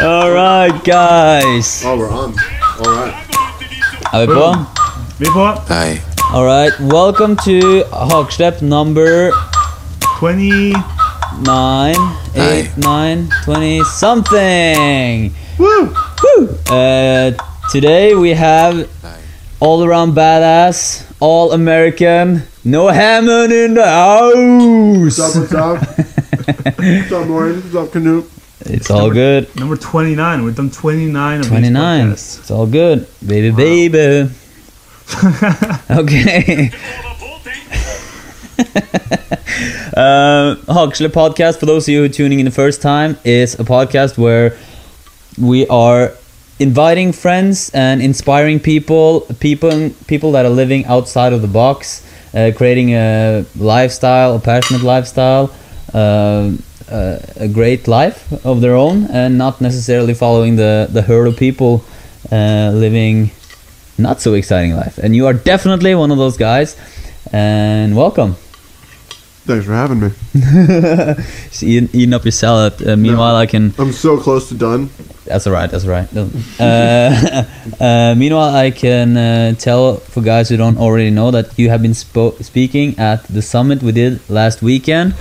All right guys. Oh, we're on. All right. Är vi på? Vi är på Nej. All right. Welcome to Haksläpp number 29. 9, 8, 9, 20 something. Woo! Woo! Uh, today we have all around badass, all American, Noah Hammond in the house. What's up, house. what's up? what's up, Lauren? What's up, Canute? It's all good. Number 29. We've done 29 of 29. these podcasts. It's all good. Baby, baby. okay. uh, Hagsle podcast, for those of you who are tuning in the first time, is a podcast where we are inviting friends and inspiring people, people, people that are living outside of the box, uh, creating a lifestyle, a passionate lifestyle, uh, a great life of their own, and not necessarily following the the herd of people uh, living not so exciting life. And you are definitely one of those guys. And welcome. Thanks for having me. Just eating, eating up your salad. Uh, meanwhile, I can. I'm so close to done. That's alright. That's alright. Uh, uh, meanwhile, I can uh, tell for guys who don't already know that you have been spo- speaking at the summit we did last weekend,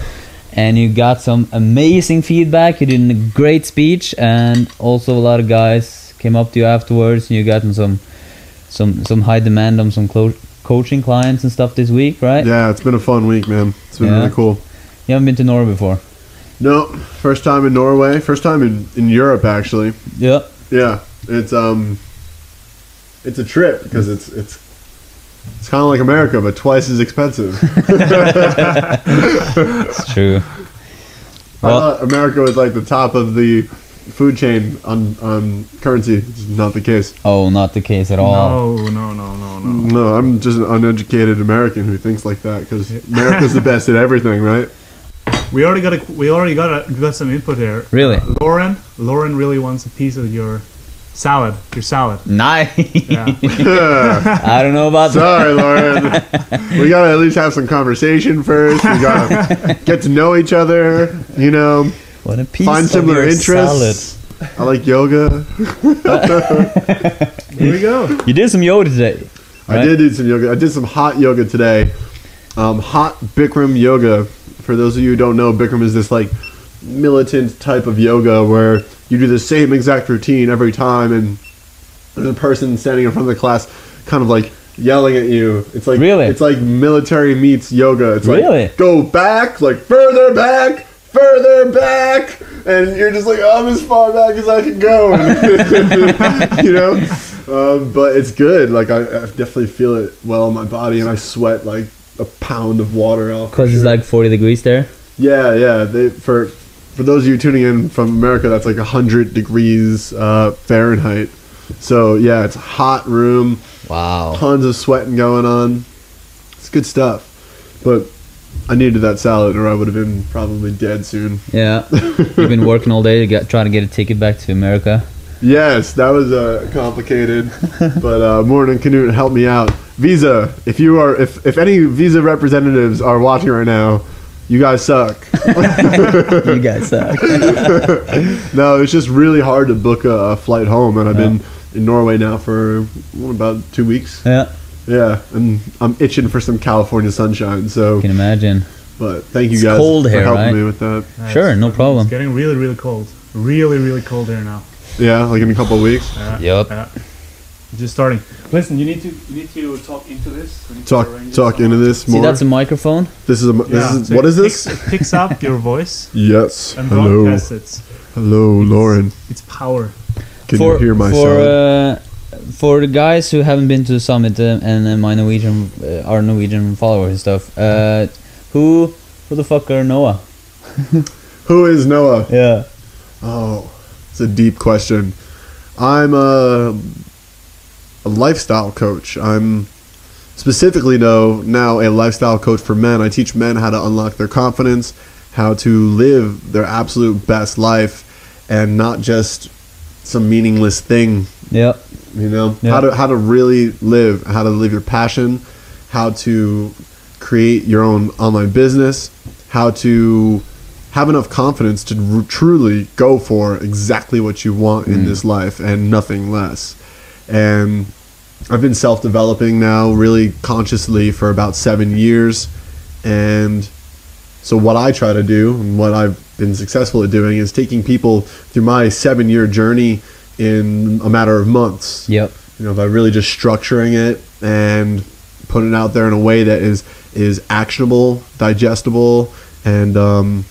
and you got some amazing feedback. You did a great speech, and also a lot of guys came up to you afterwards, and you got some some some high demand on some clo- coaching clients and stuff this week, right? Yeah, it's been a fun week, man. It's been Yeah. really cool. You haven't been to Norway before. No, first time in Norway. First time in, in Europe, actually. Yeah. Yeah, it's um, it's a trip because it's it's it's kind of like America, but twice as expensive. It's true. I Well- thought America was like the top of the food chain on on currency. It's not the case. Oh, not the case at all. No, no, no, no, no. No, I'm just an uneducated American who thinks like that because America's the best at everything, right? We already got a, we already got a, got some input here. Really? Lauren, Lauren really wants a piece of your salad. Your salad. Nice. Yeah. I don't know about that. Sorry, Lauren. we gotta at least have some conversation first. We gotta get to know each other. You know, What a piece find of similar your interests. I like yoga. Here we go. You did some yoga today. I did do some yoga. I did some hot yoga today. Um, hot Bikram yoga. For those of you who don't know, Bikram is this like militant type of yoga where you do the same exact routine every time, and a person standing in front of the class, kind of like yelling at you. It's like Really? it's like military meets yoga. It's Really? like go back, like further back, further back, and you're just like I'm as far back as I can go. you know. Um, but it's good. Like I, I definitely feel it well in my body, and I sweat like a pound of water out. for Because it's like 40 degrees there. yeah, yeah. They, for for those of you tuning in from America, that's like hundred degrees uh, Fahrenheit. So yeah, it's a hot room, Wow. tons of sweating going on. It's good stuff. But I needed that salad, or I would have been probably dead soon. Yeah. You've been working all day to get trying to get a ticket back to America. Yes, that was uh, complicated, but uh, Morning Canute helped me out. Visa, if you are, if if any Visa representatives are watching right now, you guys suck. you guys suck. no, it's just really hard to book a, a flight home, and I've been in Norway now for what, about two weeks. yeah. Yeah, and I'm itching for some California sunshine. So, you Can imagine. but thank you It's guys cold for here, helping right? me with that. Yeah, Sure, no problem. It's getting really, really cold. Really, really cold here now. Yeah, like in a couple of weeks. Yeah. Yup. Yeah. Just starting. Listen, you need to you need to talk into this. We need to Talk talk into somehow. this See, that's a microphone. this is a this Yeah, is so what it is picks- this? It picks up your voice Yes. and Hello. broadcasts it. Hello, Lauren. It's power. Can for, you hear my for, sound? uh, for the guys who haven't been to the summit uh, and uh, my Norwegian, uh, our Norwegian followers and stuff, uh, who who the fuck are Noah? Who is Noah? Yeah. Oh, it's a deep question. I'm a, a lifestyle coach. I'm specifically though now a lifestyle coach for men. I teach men how to unlock their confidence, how to live their absolute best life, and not just some meaningless thing. Yeah. You know Yeah. how to how to really live, how to live your passion, how to create your own online business, how to have enough confidence to r- truly go for exactly what you want in Mm. this life and nothing less. And I've been self developing now really consciously for about seven years. And so, what I try to do and what I've been successful at doing is taking people through my seven year journey in a matter of months Yep. you know by really just structuring it and putting it out there in a way that is is actionable digestible and um,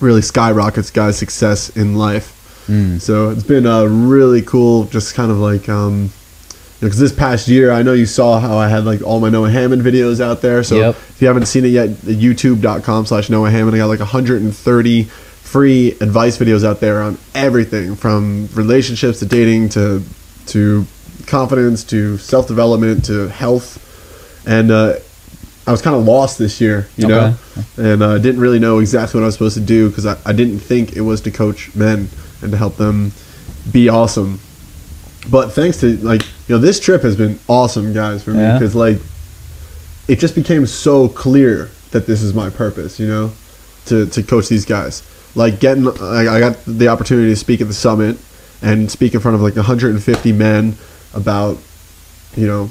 really skyrockets guys success in life Mm. so it's been uh, really cool just kind of like um because this past year i know you saw how i had like all my noah hammond videos out there. So Yep. if you haven't seen it yet youtube.com slash noah hammond i got like 130 free advice videos out there on everything from relationships to dating to to confidence to self-development to health. And uh, i was kind of lost this year you know? And uh, didn't really know exactly what i was supposed to do because I, I didn't think it was to coach men and to help them be awesome but thanks to like you know this trip has been awesome guys for me Yeah. because like it just became so clear that this is my purpose you know to, to coach these guys like getting I, I got the opportunity to speak at the summit and speak in front of like 150 men about you know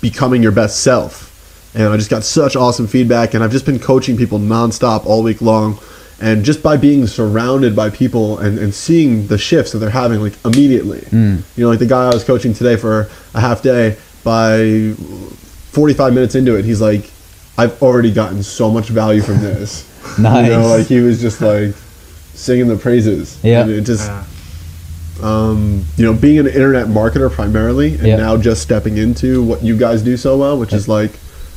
becoming your best self and i just got such awesome feedback and i've just been coaching people nonstop all week long and just by being surrounded by people and, and seeing the shifts that they're having like immediately Mm. you know like the guy i was coaching today for a half day by 45 minutes into it he's like i've already gotten so much value from this Nice. you know like he was just like singing the praises Yeah. and it just Yeah. um, you know, being an internet marketer primarily, and Yeah. now just stepping into what you guys do so well, which is like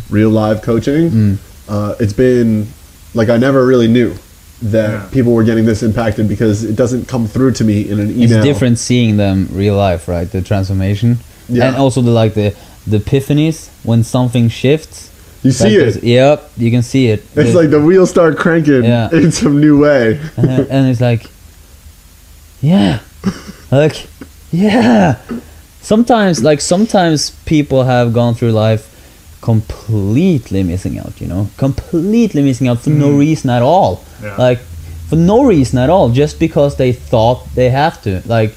real live coaching. Mm. Uh, it's been like I never really knew that Yeah. people were getting this impacted because it doesn't come through to me in an email. It's different seeing them real life, right? The transformation, Yeah. and also the like the the epiphanies when something shifts. You see that goes- it. Yep, you can see it. It's The- like the wheels start cranking Yeah. in some new way. and, and it's like, yeah, like, yeah. Sometimes, like sometimes people have gone through life completely missing out. You know, completely missing out for no Mm. reason at all. Yeah. Like for no reason at all, just because they thought they have to. Like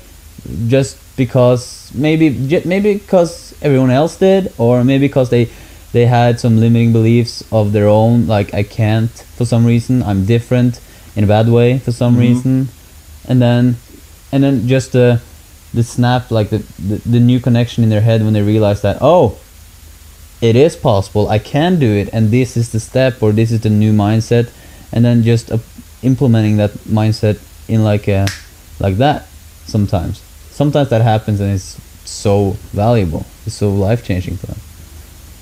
just because maybe maybe because everyone else did, or maybe because they they had some limiting beliefs of their own. Like I can't for some reason. I'm different in a bad way for some Mhm. reason, and then and then just the the snap like the, the the new connection in their head when they realize that oh it is possible. I can do it and this is the step or this is the new mindset and then just uh, implementing that mindset in like a like that sometimes. Sometimes that happens and it's so valuable. It's so life changing for them.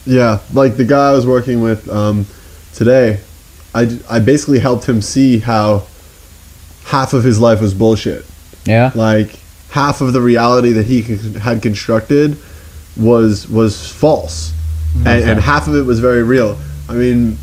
Yeah, like the guy I was working with um, today, I basically helped him see how half of his life was bullshit. yeah. Like half of the reality that he had constructed was was false and, and half of it was very real. I mean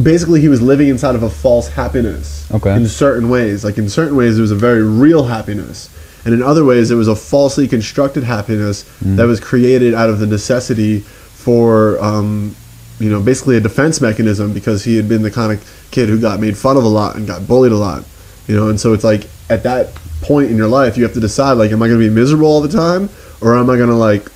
basically he was living inside of a false happiness Okay. in certain ways. Like in certain ways it was a very real happiness. And in other ways it was a falsely constructed happiness that was created out of the necessity for um, you know basically a defense mechanism because he had been the kind of kid who got made fun of a lot and got bullied a lot you know? And so it's like at that point in your life you have to decide like am i going to be miserable all the time or am i going to like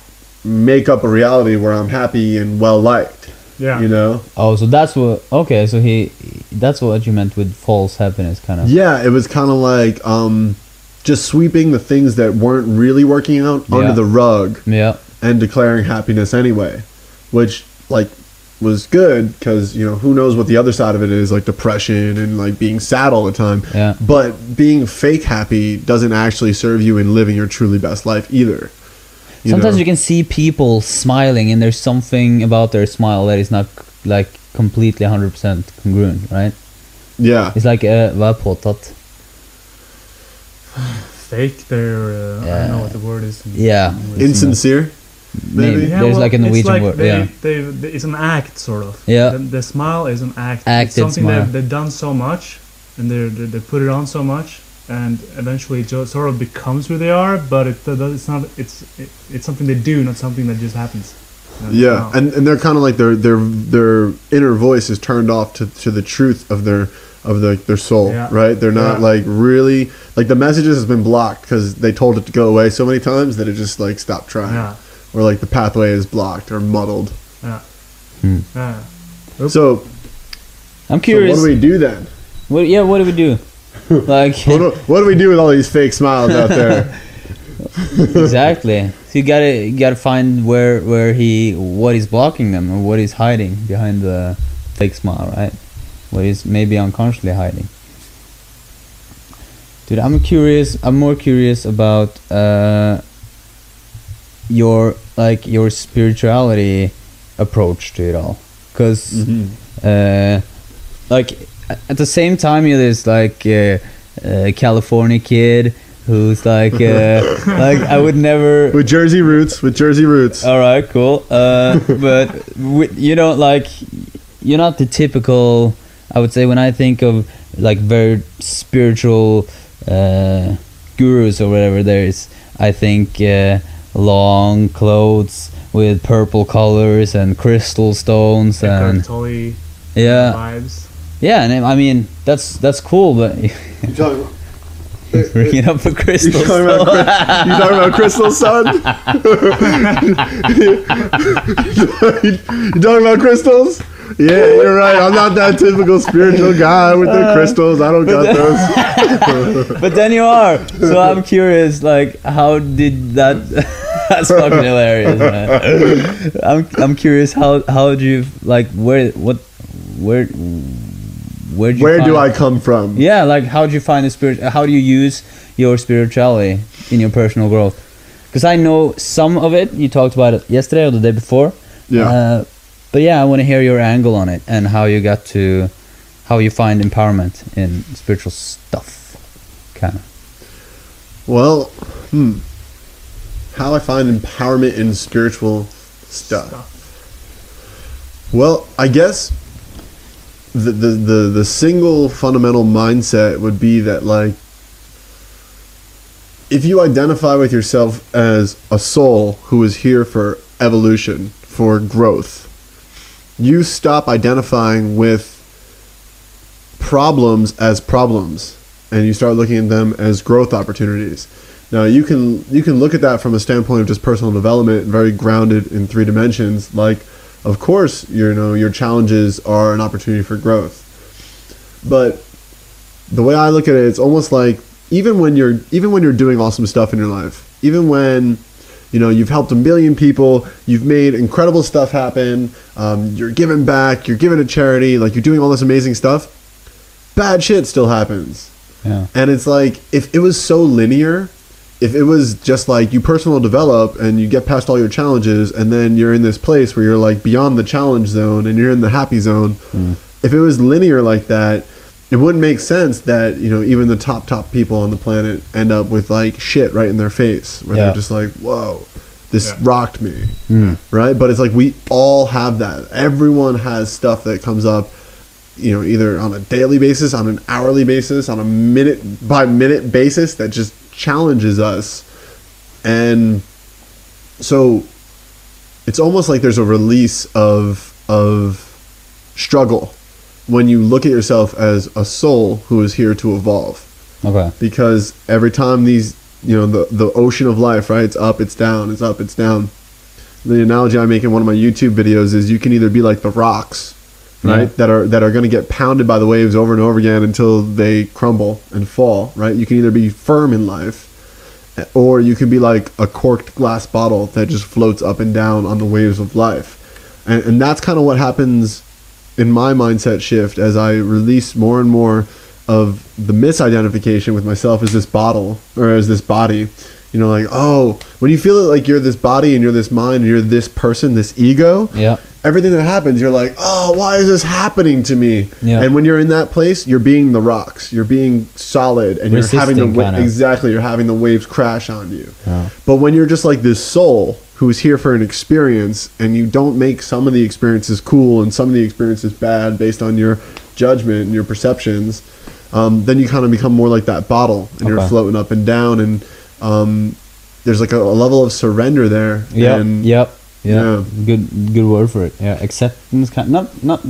make up a reality where i'm happy and well liked Yeah. you know oh so that's what okay so he that's what you meant with false happiness kind of yeah it was kind of like um just sweeping the things that weren't really working out Yeah. under the rug yeah and declaring happiness anyway, which like was good because you know who knows what the other side of it is like depression and like being sad all the time. Yeah. But being fake happy doesn't actually serve you in living your truly best life either. You sometimes know? you can see people smiling and there's something about their smile that is not like completely 100% congruent right yeah, it's like uh, vad är påtatt Fake. They're. Uh, I don't know what the word is. in Yeah. Insincere. maybe, Maybe. there's like a it's Norwegian like word They, yeah they, they, it's an act, sort of. Yeah. The, the smile is an act. Acted it's something smile. they've, they've done so much, and they they they put it on so much, and eventually it just sort of becomes who they are. But it it's not. It's it, it's something they do, not something that just happens. You know, Yeah, wow. and, and they're kind of like their their their inner voice is turned off to, to the truth of their of the, their soul, Yeah. right? They're not Yeah. like really like the messages has been blocked because they told it to go away so many times that it just like stopped trying, Yeah. or like the pathway is blocked or muddled. Yeah. Hmm. Yeah. So, I'm so curious. what do we do then? What- yeah, what do we do? like What do, what do we do with all these fake smiles out there? exactly. So you gotta you gotta find where where he what he's blocking them or what he's hiding behind the fake smile, right? What he's maybe unconsciously hiding. Dude, I'm curious. I'm more curious about uh, your like your spirituality approach to it all, because Mhm. uh, like at the same time you're this like uh, uh, California kid who's like uh, like I would never. With Jersey roots, with Jersey roots. All right, cool. Uh, but wi- you don't like you're not the typical. I would say when I think of like very spiritual uh, gurus or whatever, there's I think uh, long clothes with purple colors and crystal stones Eckhart and Tolle yeah, vibes. Yeah, and I mean that's that's cool, but You talking, bringing up a you crystal talking about, you talking about Crystal Sun? you talking about crystals? Yeah, you're right. I'm not that typical spiritual guy with the crystals. I don't got those. but then you are. So I'm curious, like, how did that? that's fucking hilarious, man. I'm I'm curious how how do you like where what where where do you Where do I come from? Yeah, like how do you find the spirit? How do you use your spirituality in your personal growth? Because I know some of it. You talked about it yesterday or the day before. Yeah. Uh, but yeah, I want to hear your angle on it and how you got to, how you find empowerment in spiritual stuff, kind of. Well, hmm. How I find empowerment in spiritual stuff. Well, I guess the, the the the single fundamental mindset would be that like if you identify with yourself as a soul who is here for evolution, for growth, you stop identifying with problems as problems and you start looking at them as growth opportunities. Now you can you can look at that from a standpoint of just personal development, very grounded in three dimensions. Like, of course, you know your challenges are an opportunity for growth, but the way I look at it, it's almost like even when you're even when you're doing awesome stuff in your life, even when you know you've helped a million people, you've made incredible stuff happen, um, you're giving back, you're giving to charity, like you're doing all this amazing stuff. Bad shit still happens. Yeah. And it's like if it was so linear, if it was just like you personal develop and you get past all your challenges and then you're in this place where you're like beyond the challenge zone and you're in the happy zone. If it was linear like that, it wouldn't make sense that, you know, even the top top people on the planet end up with like shit right in their face where Yeah. they're just like, "Whoa, this Yeah. rocked me." Mm. Right? But it's like we all have that. Everyone has stuff that comes up you know, either on a daily basis, on an hourly basis, on a minute by minute basis that just challenges us. And so it's almost like there's a release of of struggle when you look at yourself as a soul who is here to evolve Okay. because every time these you know the the ocean of life right it's up it's down it's up it's down the analogy i make in one of my youtube videos is you can either be like the rocks right Yeah. that are that are going to get pounded by the waves over and over again until they crumble and fall right you can either be firm in life eh, or you can be like a corked glass bottle that just floats up and down on the waves of life and, and that's kind of what happens in my mindset shift as i release more and more of the misidentification with myself as this bottle or as this body you know like oh when you feel it like you're this body and you're this mind and you're this person this ego Yeah. Everything that happens, you're like, oh, why is this happening to me? Yeah. And when you're in that place, you're being the rocks. You're being solid, and you're having the Resisting, wa- exactly. You're having the waves crash on you. Yeah. But when you're just like this soul who's here for an experience, and you don't make some of the experiences cool and some of the experiences bad based on your judgment and your perceptions, um, then you kind of become more like that bottle, and you're floating up and down, and um, there's like a, a level of surrender there. Yep. And Yep. Yeah. Yeah. Good good word for it. Yeah. Acceptance kind not not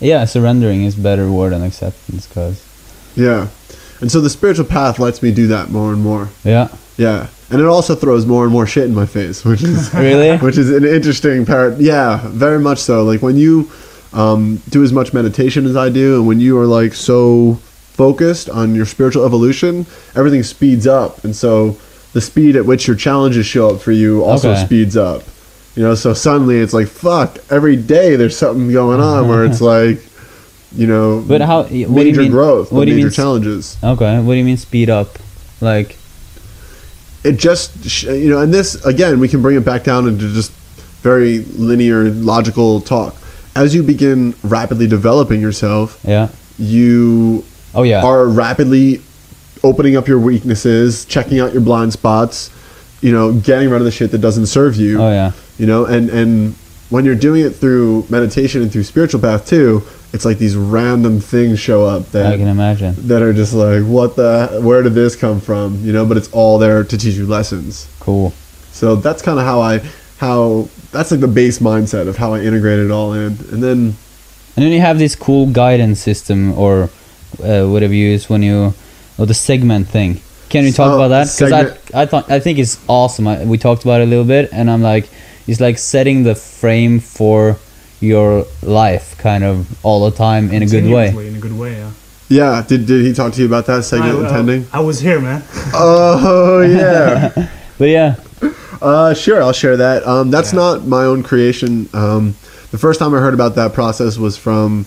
yeah, surrendering is better word than acceptance cuz Yeah. And so the spiritual path lets me do that more and more. yeah. Yeah. And it also throws more and more shit in my face, which is Really? which is an interesting part. Yeah, very much so. Like when you um, do as much meditation as I do, and when you are like so focused on your spiritual evolution, everything speeds up, and so the speed at which your challenges show up for you also Okay. speeds up. You know, so suddenly it's like fuck. Every day there's something going on where it's like, you know, But how what do you major mean growth, what do you major mean challenges. Okay. What do you mean speed up? Like it just you know and this again we can bring it back down into just very linear logical talk as you begin rapidly developing yourself yeah. you Oh yeah. are rapidly opening up your weaknesses checking out your blind spots you know getting rid of the shit that doesn't serve you oh yeah. You know and and when you're doing it through meditation and through spiritual path too it's like these random things show up that I can imagine. that are just like what the where did this come from you know but it's all there to teach you lessons Cool. so that's kind of how I how that's like the base mindset of how I integrate it all in and then And then you have this cool guidance system or uh, whatever you use when you or the segment thing. Can you talk about that? Because I I thought I think it's awesome. I, we talked about it a little bit, and I'm like, it's like setting the frame for your life, kind of all the time in a good way. In a good way, yeah. yeah did, did he talk to you about that segment I, uh, intending I was here, man. oh yeah But yeah, uh sure I'll share that um that's Yeah. not my own creation um the first time I heard about that process was from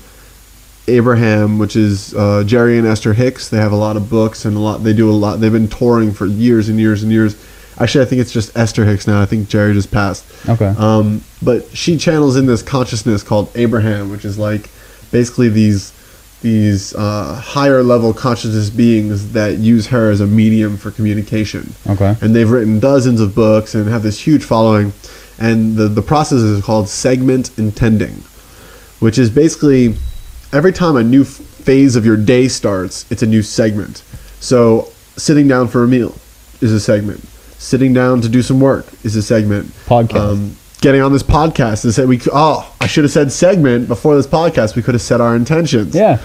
Abraham, which is uh, Jerry and Esther Hicks. They have a lot of books and a lot. They do a lot. They've been touring for years and years and years. Actually, I think it's just Esther Hicks now. I think Jerry just passed. okay. Um, but she channels in this consciousness called Abraham, which is like basically these these uh, higher level consciousness beings that use her as a medium for communication. Okay. And they've written dozens of books and have this huge following. And the the process is called segment intending, which is basically every time a new f- phase of your day starts, it's a new segment. So sitting down for a meal is a segment. Sitting down to do some work is a segment. Podcast. Um, getting on this podcast and said we c- oh I should have said segment before this podcast. We could have set our intentions. yeah.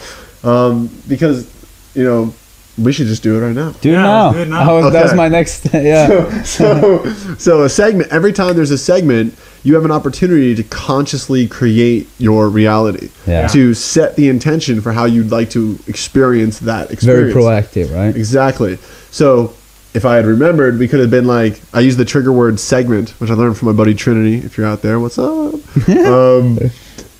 Um, because you know we should just do it right now. Do it Yeah, now. do it now. I was- That was my next. yeah. so, so a segment every time there's a segment you have an opportunity to consciously create your reality Yeah. to set the intention for how you'd like to experience that experience. Very proactive, right? exactly so if i had remembered we could have been like i used the trigger word segment which i learned from my buddy trinity if you're out there what's up? Um,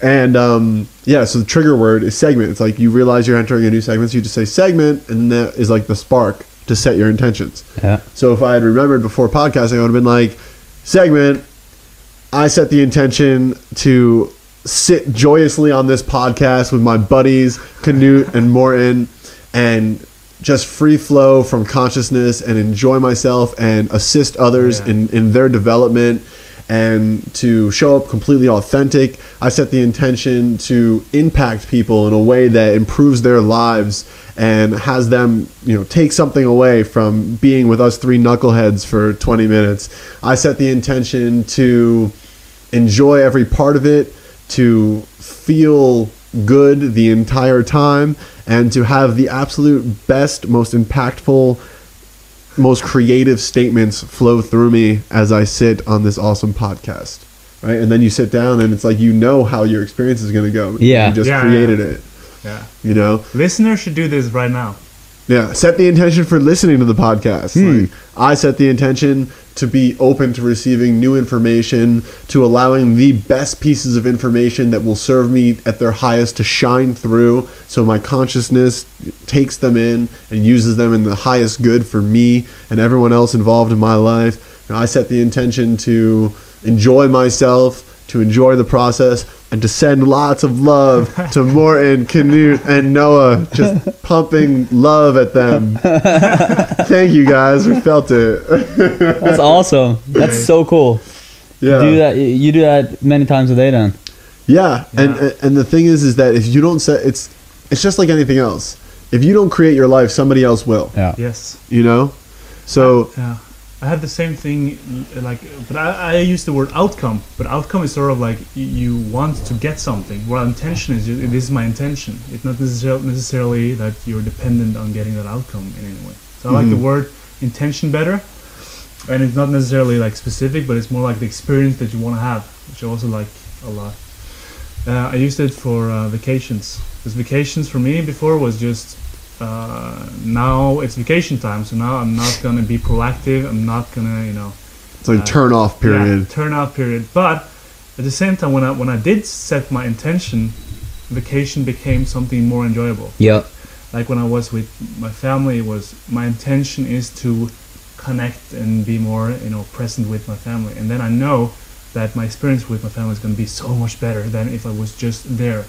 and um, yeah so the trigger word is segment. It's like you realize you're entering a new segment so you just say segment and that is like the spark to set your intentions. Yeah. so if I had remembered before podcasting, I would have been like, segment, I set the intention to sit joyously on this podcast with my buddies, Canute and Morton, and just free flow from consciousness and enjoy myself and assist others Yeah. in, in their development and to show up completely authentic. I set the intention to impact people in a way that improves their lives and has them, you know, take something away from being with us three knuckleheads for 20 minutes. I set the intention to enjoy every part of it, to feel good the entire time, and to have the absolute best, most impactful, most creative statements flow through me as I sit on this awesome podcast. Right? And then you sit down and it's like you know how your experience is going to go. Yeah. You just Yeah, created yeah. it. Yeah. You know? Listeners should do this right now. Yeah, set the intention for listening to the podcast. Hmm. Like, I set the intention to be open to receiving new information, to allowing the best pieces of information that will serve me at their highest to shine through so my consciousness takes them in and uses them in the highest good for me and everyone else involved in my life. And I set the intention to enjoy myself, to enjoy the process, and to send lots of love to Morton, Canute, and Noah, just pumping love at them. Thank you guys. We felt it. That's awesome. That's so cool. yeah. Do that. You do that many times a day, then. Yeah, and and the thing is, is that if you don't set, it's it's just like anything else. If you don't create your life, somebody else will. Yeah. Yes. You know, so Yeah. I had the same thing, like, but I, I use the word outcome. But outcome is sort of like you want to get something. While intention is, just, this is my intention. It's not necessarily necessarily that you're dependent on getting that outcome in any way. So I like the Mhm. word intention better, and it's not necessarily like specific, but it's more like the experience that you want to have, which I also like a lot. Uh, I used it for uh, vacations. Because vacations for me before was just uh, now it's vacation time, so now I'm not gonna be proactive. I'm not gonna, you know, It's like Uh, turn off period. yeah, turn off period. But at the same time, when I when I did set my intention, vacation became something more enjoyable. Yeah. Like when I was with my family, it was my intention is to connect and be more, you know, present with my family. And then I know that my experience with my family is going to be so much better than if I was just there,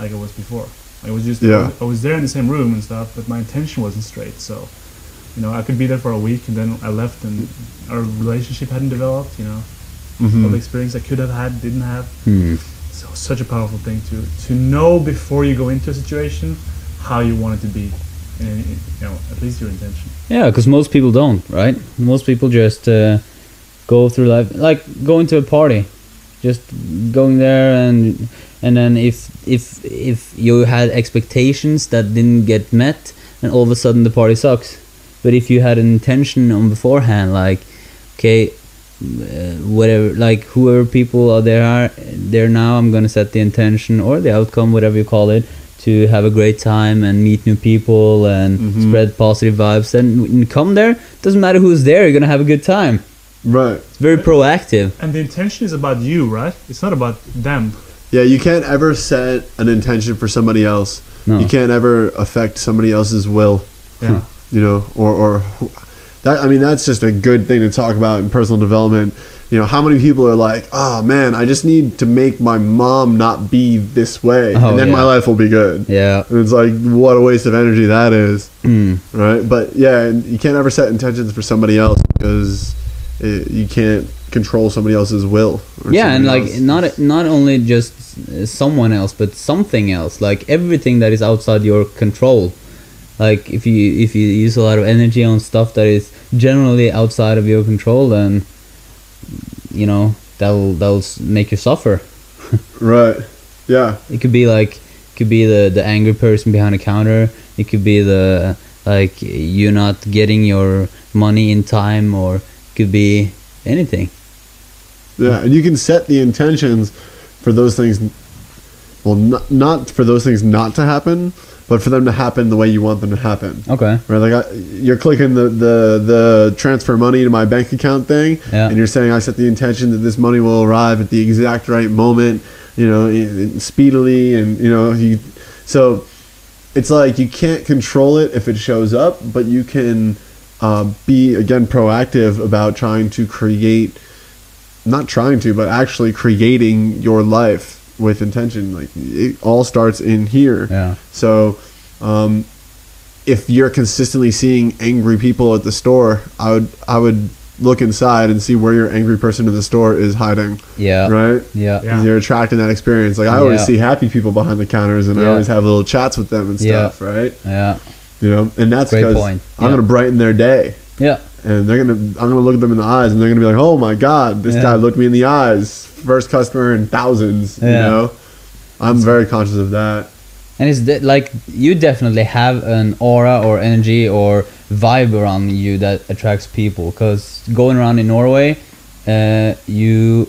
like I was before. I was just, Yeah. I was there in the same room and stuff, but my intention wasn't straight. So, you know, I could be there for a week and then I left and our relationship hadn't developed. You know, Mhm. all the experience I could have had didn't have. Hmm. So such a powerful thing to to know before you go into a situation how you want it to be, and you know at least your intention. Yeah, because most people don't, right? Most people just uh, go through life like going to a party, just going there and and then if if if you had expectations that didn't get met, then all of a sudden the party sucks. But if you had an intention on beforehand, like okay, uh, whatever, like whoever people are there are there now, I'm gonna set the intention or the outcome, whatever you call it, to have a great time and meet new people and Mhm. spread positive vibes. And when come there, doesn't matter who's there, you're gonna have a good time. Right. It's very proactive. And the intention is about you, right? It's not about them. Yeah, you can't ever set an intention for somebody else. No. You can't ever affect somebody else's will. Yeah. you know, or or that. I mean, that's just a good thing to talk about in personal development. You know, how many people are like, "Oh man, I just need to make my mom not be this way, Oh, and then my life will be good." Yeah. And it's like, what a waste of energy that is, Mm. right? But yeah, you can't ever set intentions for somebody else because it, you can't control somebody else's will. Yeah, and like else's- not not only just uh, someone else, but something else. Like everything that is outside your control. Like if you if you use a lot of energy on stuff that is generally outside of your control, then you know that'll that'll make you suffer. right. Yeah, It could be like it could be the the angry person behind the counter. It could be the like you not getting your money in time, or could be anything. Yeah, and you can set the intentions for those things. Well, not, not for those things not to happen, but for them to happen the way you want them to happen. Okay. Right? Like I, you're clicking the, the the transfer money to my bank account thing, Yeah. and you're saying I set the intention that this money will arrive at the exact right moment, you know, speedily, and you know, you. So, it's like you can't control it if it shows up, but you can uh, be again proactive about trying to create not trying to, but actually creating your life with intention. Like it all starts in here. Yeah. So, um, if you're consistently seeing angry people at the store, I would I would look inside and see where your angry person in the store is hiding. Yeah. Right. Yeah. Yeah. You're attracting that experience. Like I always Yeah. see happy people behind the counters, and I always have little chats with them and Yeah. stuff. Right. Yeah. You know, and that's because. I'm Yeah. gonna brighten their day Yeah. and they're gonna I'm gonna look at them in the eyes and they're gonna be like, oh my god, this Yeah. guy looked me in the eyes, first customer in thousands. You know, I'm very conscious of that. And it's de- like you definitely have an aura or energy or vibe around you that attracts people. Because going around in Norway, uh, you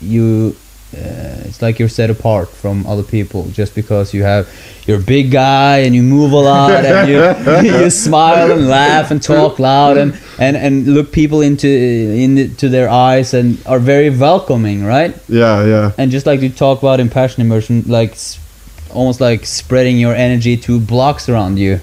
you uh, it's like you're set apart from other people just because you have you're a big guy and you move a lot and you you smile and laugh and talk loud and and and look people into into their eyes and are very welcoming, right? Yeah, yeah, and just like you talk about in passion immersion like almost like spreading your energy to blocks around you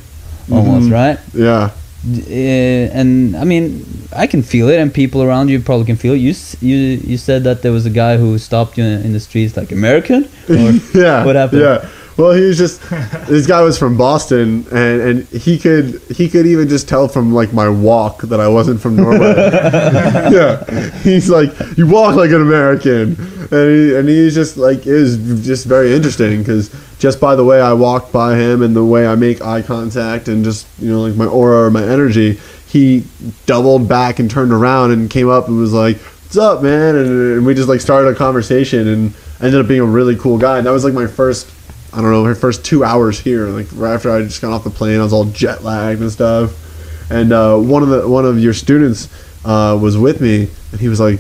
almost Mhm. right yeah. Uh, and i mean i can feel it and people around you probably can feel it. you you you said that there was a guy who stopped you in the streets like american or yeah. What happened? Yeah. Well, he was just this guy was from Boston, and and he could he could even just tell from like my walk that I wasn't from Norway. yeah, he's like you walk like an American, and he, and he's just like it was just very interesting because just by the way I walked by him and the way I make eye contact and just you know like my aura or my energy, he doubled back and turned around and came up and was like, "What's up, man?" And, and we just like started a conversation and ended up being a really cool guy. And that was like my first, I don't know, my first two hours here. Like right after I just got off the plane, I was all jet lagged and stuff. And uh, one of the one of your students uh, was with me, and he was like,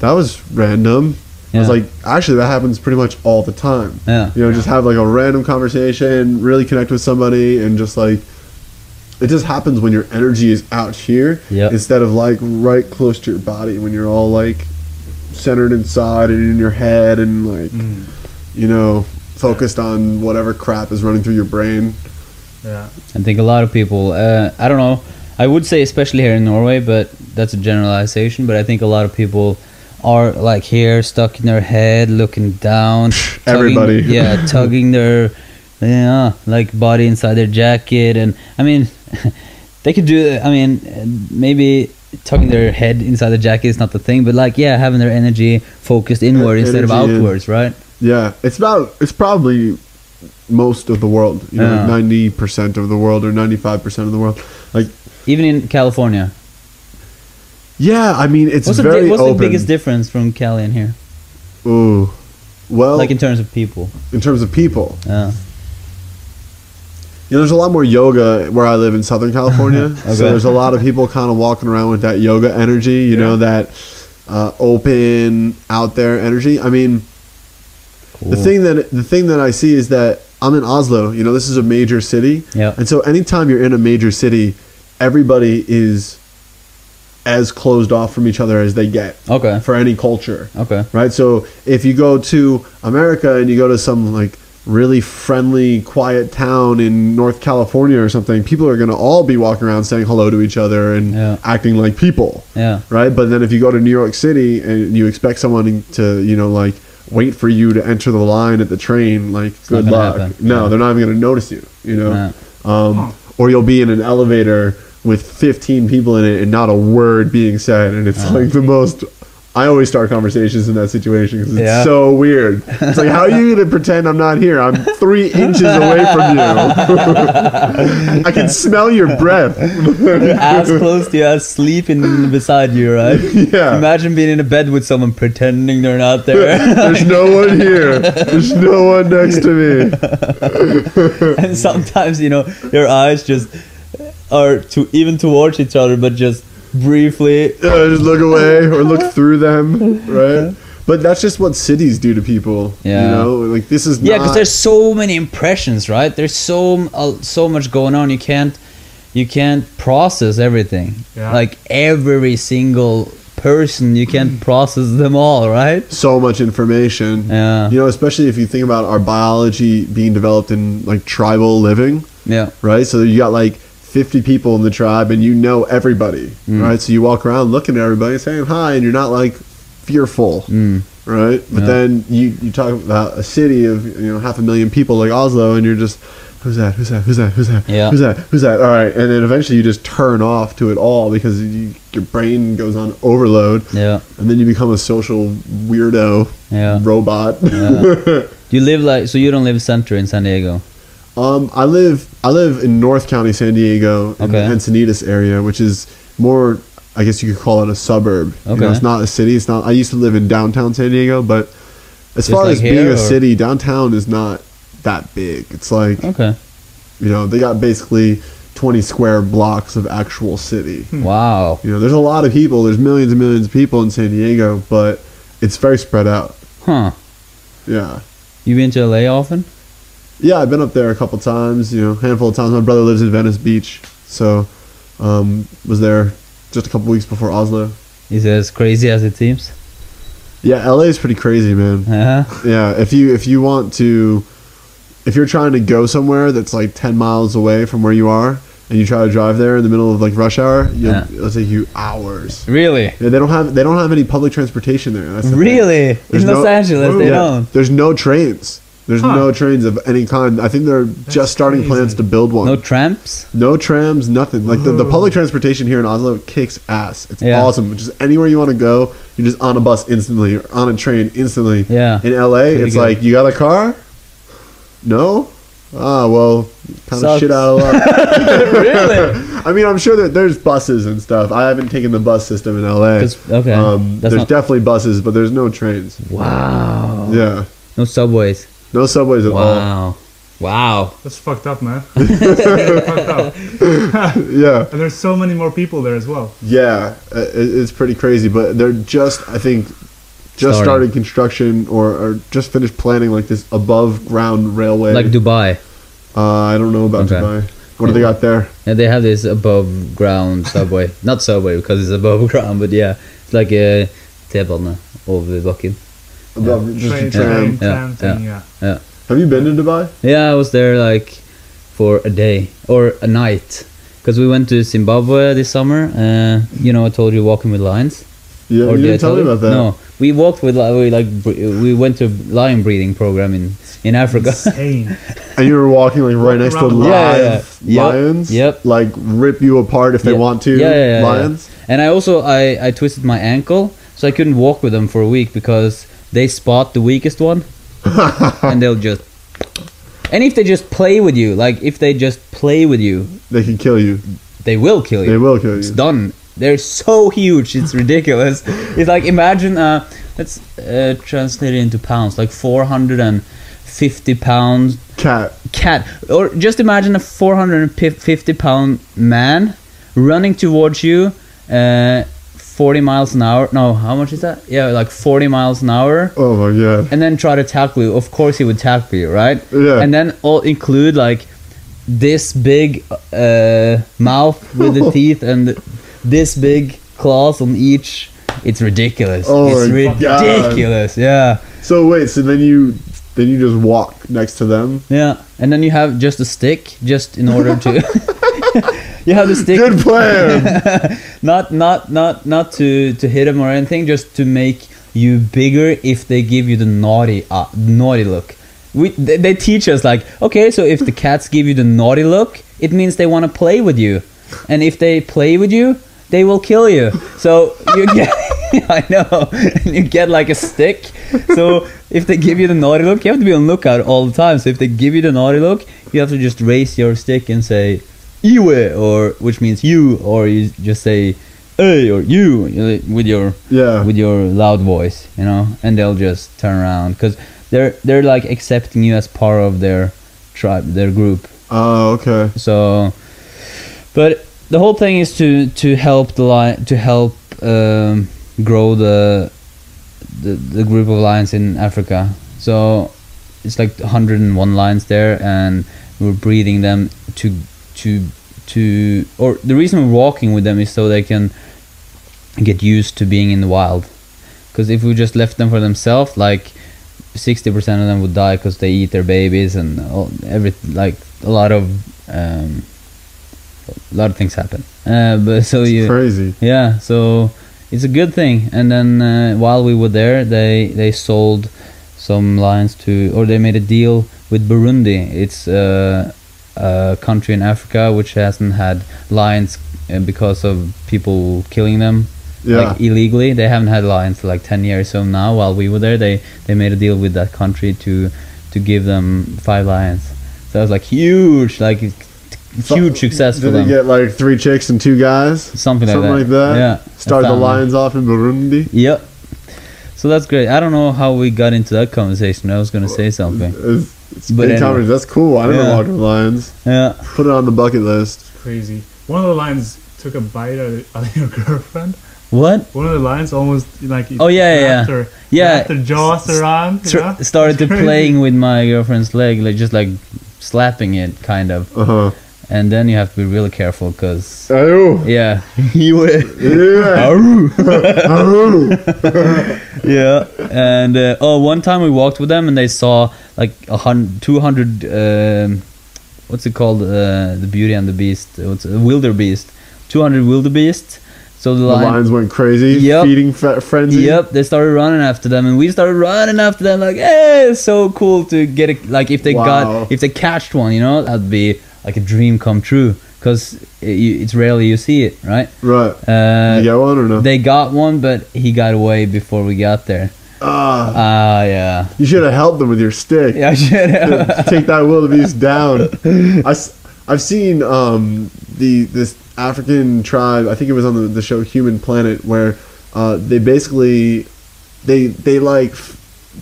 "That was random." I was like, "Actually, that happens pretty much all the time." Yeah. You know, just have like a random conversation, really connect with somebody, and just like it just happens when your energy is out here Yep. instead of like right close to your body when you're all like centered inside and in your head and like Mm. you know focused on whatever crap is running through your brain. Yeah. I think a lot of people. Uh, I don't know. I would say especially here in Norway, but that's a generalization. But I think a lot of people are like here, stuck in their head, looking down. tugging- Everybody. yeah, tugging their, yeah, like body inside their jacket, and I mean, they could do. I mean, uh, maybe tugging their head inside the jacket is not the thing, but like, yeah, having their energy focused inward instead of energy in. outwards, right? Yeah, it's about it's probably most of the world. You know, Yeah. ninety percent of the world or ninety five percent of the world. Like, Even in California. yeah, I mean, it's What's, the, very di- what's open. the biggest difference from Cali and here? Ooh, well, Like in terms of people. in terms of people, Yeah. You know, there's a lot more yoga where I live in Southern California. Okay. So there's a lot of people kind of walking around with that yoga energy, you know, that uh, open, out there energy. I mean. The thing that the thing that I see is that I'm in Oslo. You know, this is a major city, Yeah. and so anytime you're in a major city, everybody is as closed off from each other as they get Okay. for any culture Okay. right? So if you go to America and you go to some like really friendly, quiet town in North California or something, people are going to all be walking around saying hello to each other and Yeah. acting like people, Yeah. right? But then if you go to New York City and you expect someone to, you know, like wait for you to enter the line at the train, like not good luck. happen. No, Yeah. they're not even going to notice you, you know. Yeah. Um, or you'll be in an elevator with 15 people in it and not a word being said and it's like the most I always start conversations in that situation because it's Yeah. so weird. It's like, how are you going to pretend I'm not here? I'm three inches away from you. I can smell your breath. as close to you as sleeping beside you, right? Yeah. Imagine being in a bed with someone pretending they're not there. There's no one here. There's no one next to me. and sometimes, you know, your eyes just are to even towards each other, but just briefly. Uh, just look away or look through them, right? But that's just what cities do to people. Yeah. You know, like this is Yeah, because there's so many impressions, right? There's so uh, so much going on. You can't you can't process everything. Yeah. Like every single person, you can't process them all, right? so much information. Yeah. You know, especially if you think about our biology being developed in like tribal living, Yeah. right? So you got like 50 people in the tribe and you know everybody, Mm. right? So you walk around looking at everybody saying hi and you're not like fearful, Mm. right? But Yeah. then you, you talk about a city of, you know, half a million people like Oslo and you're just, who's that? Who's that? Who's that? Who's that? Yeah. Who's that? Who's that? All right. And then eventually you just turn off to it all because you, your brain goes on overload Yeah. and then you become a social weirdo Yeah. robot. Yeah. You live like so you don't live center in San Diego. um, I live I live in North County, San Diego, in the Okay. Encinitas area, which is more. I guess you could call it a suburb. You know, Okay. it's not a city. It's not. I used to live in downtown San Diego, but as Just far like as being here, a city, downtown is not that big. It's like Okay. you know they got basically twenty square blocks of actual city. Hmm. Wow. You know, there's a lot of people. There's millions and millions of people in San Diego, but it's very spread out. Huh. Yeah. You been to LA often? Yeah, I've been up there a couple times. You know, handful of times. My brother lives in Venice Beach, so um, was there just a couple weeks before Oslo. Is it as crazy as it seems? Yeah, LA is pretty crazy, man. Yeah. Yeah, if you if you want to, if you're trying to go somewhere that's like ten miles away from where you are, and you try to drive there in the middle of like rush hour, you'll, Yeah. it'll take you hours. Really? Yeah, they don't have they don't have any public transportation there. That's the thing. Really? There's in Los no- Angeles, they Yeah, don't. There's no trains. There's Huh. no trains of any kind. I think they're just starting crazy. plans to build one. No trams? No trams, nothing. Like the, the public transportation here in Oslo kicks ass. It's Yeah. awesome. Just anywhere you want to go, you're just on a bus instantly or on a train instantly. Yeah. In LA, Pretty it's good. like you got a car? No? Ah, well, kind of shit out of luck. really? I mean, I'm sure that there's buses and stuff. I haven't taken the bus system in LA. okay, Um, there's not- definitely buses, but there's no trains. Wow. Yeah. No subways. No subways at all. Wow. Wow. That's fucked up, man. That's fucked up. Yeah. And there's so many more people there as well. Yeah. uh, it's pretty crazy, but they're just, I think, just Starting. started construction or, or just finished planning like this above ground railway. Like Dubai. uh, I don't know about Okay. Dubai. What do they got there? And they have this above ground subway. Not subway because it's above ground, but yeah. It's like a T-bane over the bakken. Above, just Train, a train. Yeah, thing, yeah. Have you been to Dubai? Yeah, I was there like for a day or a night. Because we went to Zimbabwe this summer. Uh, you know, I told you walking with lions. Yeah, Or you did I didn't tell me you? about that. No, we walked with li- we like we went to lion breeding program in in Africa. Insane. And you were walking like right next to around the live lion. Yeah, yeah. Lions. yep. Like rip you apart if they want to. Yeah, yeah, yeah, yeah. lions. And I also I, I twisted my ankle, so I couldn't walk with them for a week because they spot the weakest one, and they'll just. And if they just play with you, like if they just play with you, They can kill you. they will kill you. They will kill you. It's done. They're so huge, it's ridiculous. it's like imagine uh let's uh, translate it into pounds, like 450 pounds Cat. cat or just imagine a 450 pound man running towards you uh 40 miles an hour no how much is that yeah like 40 miles an hour Oh my god. and then try to tackle you of course he would tackle you right Yeah. and then all include like this big uh mouth with the teeth and this big claws on each it's ridiculous Oh it's my God. ridiculous yeah So wait, so then you then you just walk next to them. Yeah, and then you have just a stick, just in order to. you have the stick, Good plan. not not not not to to hit them or anything, just to make you bigger if they give you the naughty uh, naughty look. We they, they teach us like okay, so if the cats give you the naughty look, it means they want to play with you, and if they play with you, they will kill you. So you get. I know. And you get like a stick. So if they give you the naughty look, you have to be on lookout all the time. So if they give you the naughty look, you have to just raise your stick and say "Iwe," or which means you, or you just say "Hey" or "You" with your yeah. with your loud voice, you know, and they'll just turn around because they're they're like accepting you as part of their tribe, their group. Oh, okay. So, but the whole thing is to to help the lion to help um, grow the, the the group of lions in Africa. So it's like 101 lions there, and we're breeding them to to to or the reason we're walking with them is so they can get used to being in the wild. Because if we just left them for themselves, like 60% of them would die because they eat their babies and all, every like a lot of um, a lot of things happen. Uh, but so It's you crazy. yeah, so it's a good thing. And then uh, while we were there, they they sold some lions to, or they made a deal with Burundi. It's uh, a country in Africa which hasn't had lions uh, because of people killing them Yeah. like illegally. They haven't had lions for like ten years. So now, while we were there, they they made a deal with that country to to give them five lions. So it was like huge, like huge success for Did them. they get like three chicks and two guys? Something, Something like like that. that? Yeah. Start the lions off in Burundi. Yep. So that's great. I don't know how we got into that conversation. I was gonna say something. It's, it's But big anyway. conversation. That's cool. I never Yeah. walked with lions. Yeah. Put it on the bucket list. Crazy. One of the lions took a bite out of, out of your girlfriend. What? One of the lions almost like Oh, yeah, yeah, yeah. wrapped her, Yeah. wrapped her jaws around. you Tr- know? started to playing with my girlfriend's leg, like just like slapping it, kind of. Uh huh. And then you have to be really careful, cause Oh. yeah, you. Yeah. Oh. yeah and uh, oh one time we walked with them and they saw like a hundred 200 um, what's it called uh, the beauty and the beast what's a wildebeest 200 wildebeest so the, The lion lions went crazy. Yep. Feeding fe- frenzy. Yep, they started running after them, and we started running after them. Like, hey, it's so cool to get it. Like, if they Wow. got, if they catched one, you know, that'd be like a dream come true. Because it, it's rarely you see it, right? Right. Uh, you get one or no? they got one, but he got away before we got there. Ah, Ah, yeah. you should have helped them with your stick. Yeah, I should have. Take that wildebeest down. I, I've seen um, the this African tribe. I think it was on the, the show Human Planet, where uh, they basically they they like f-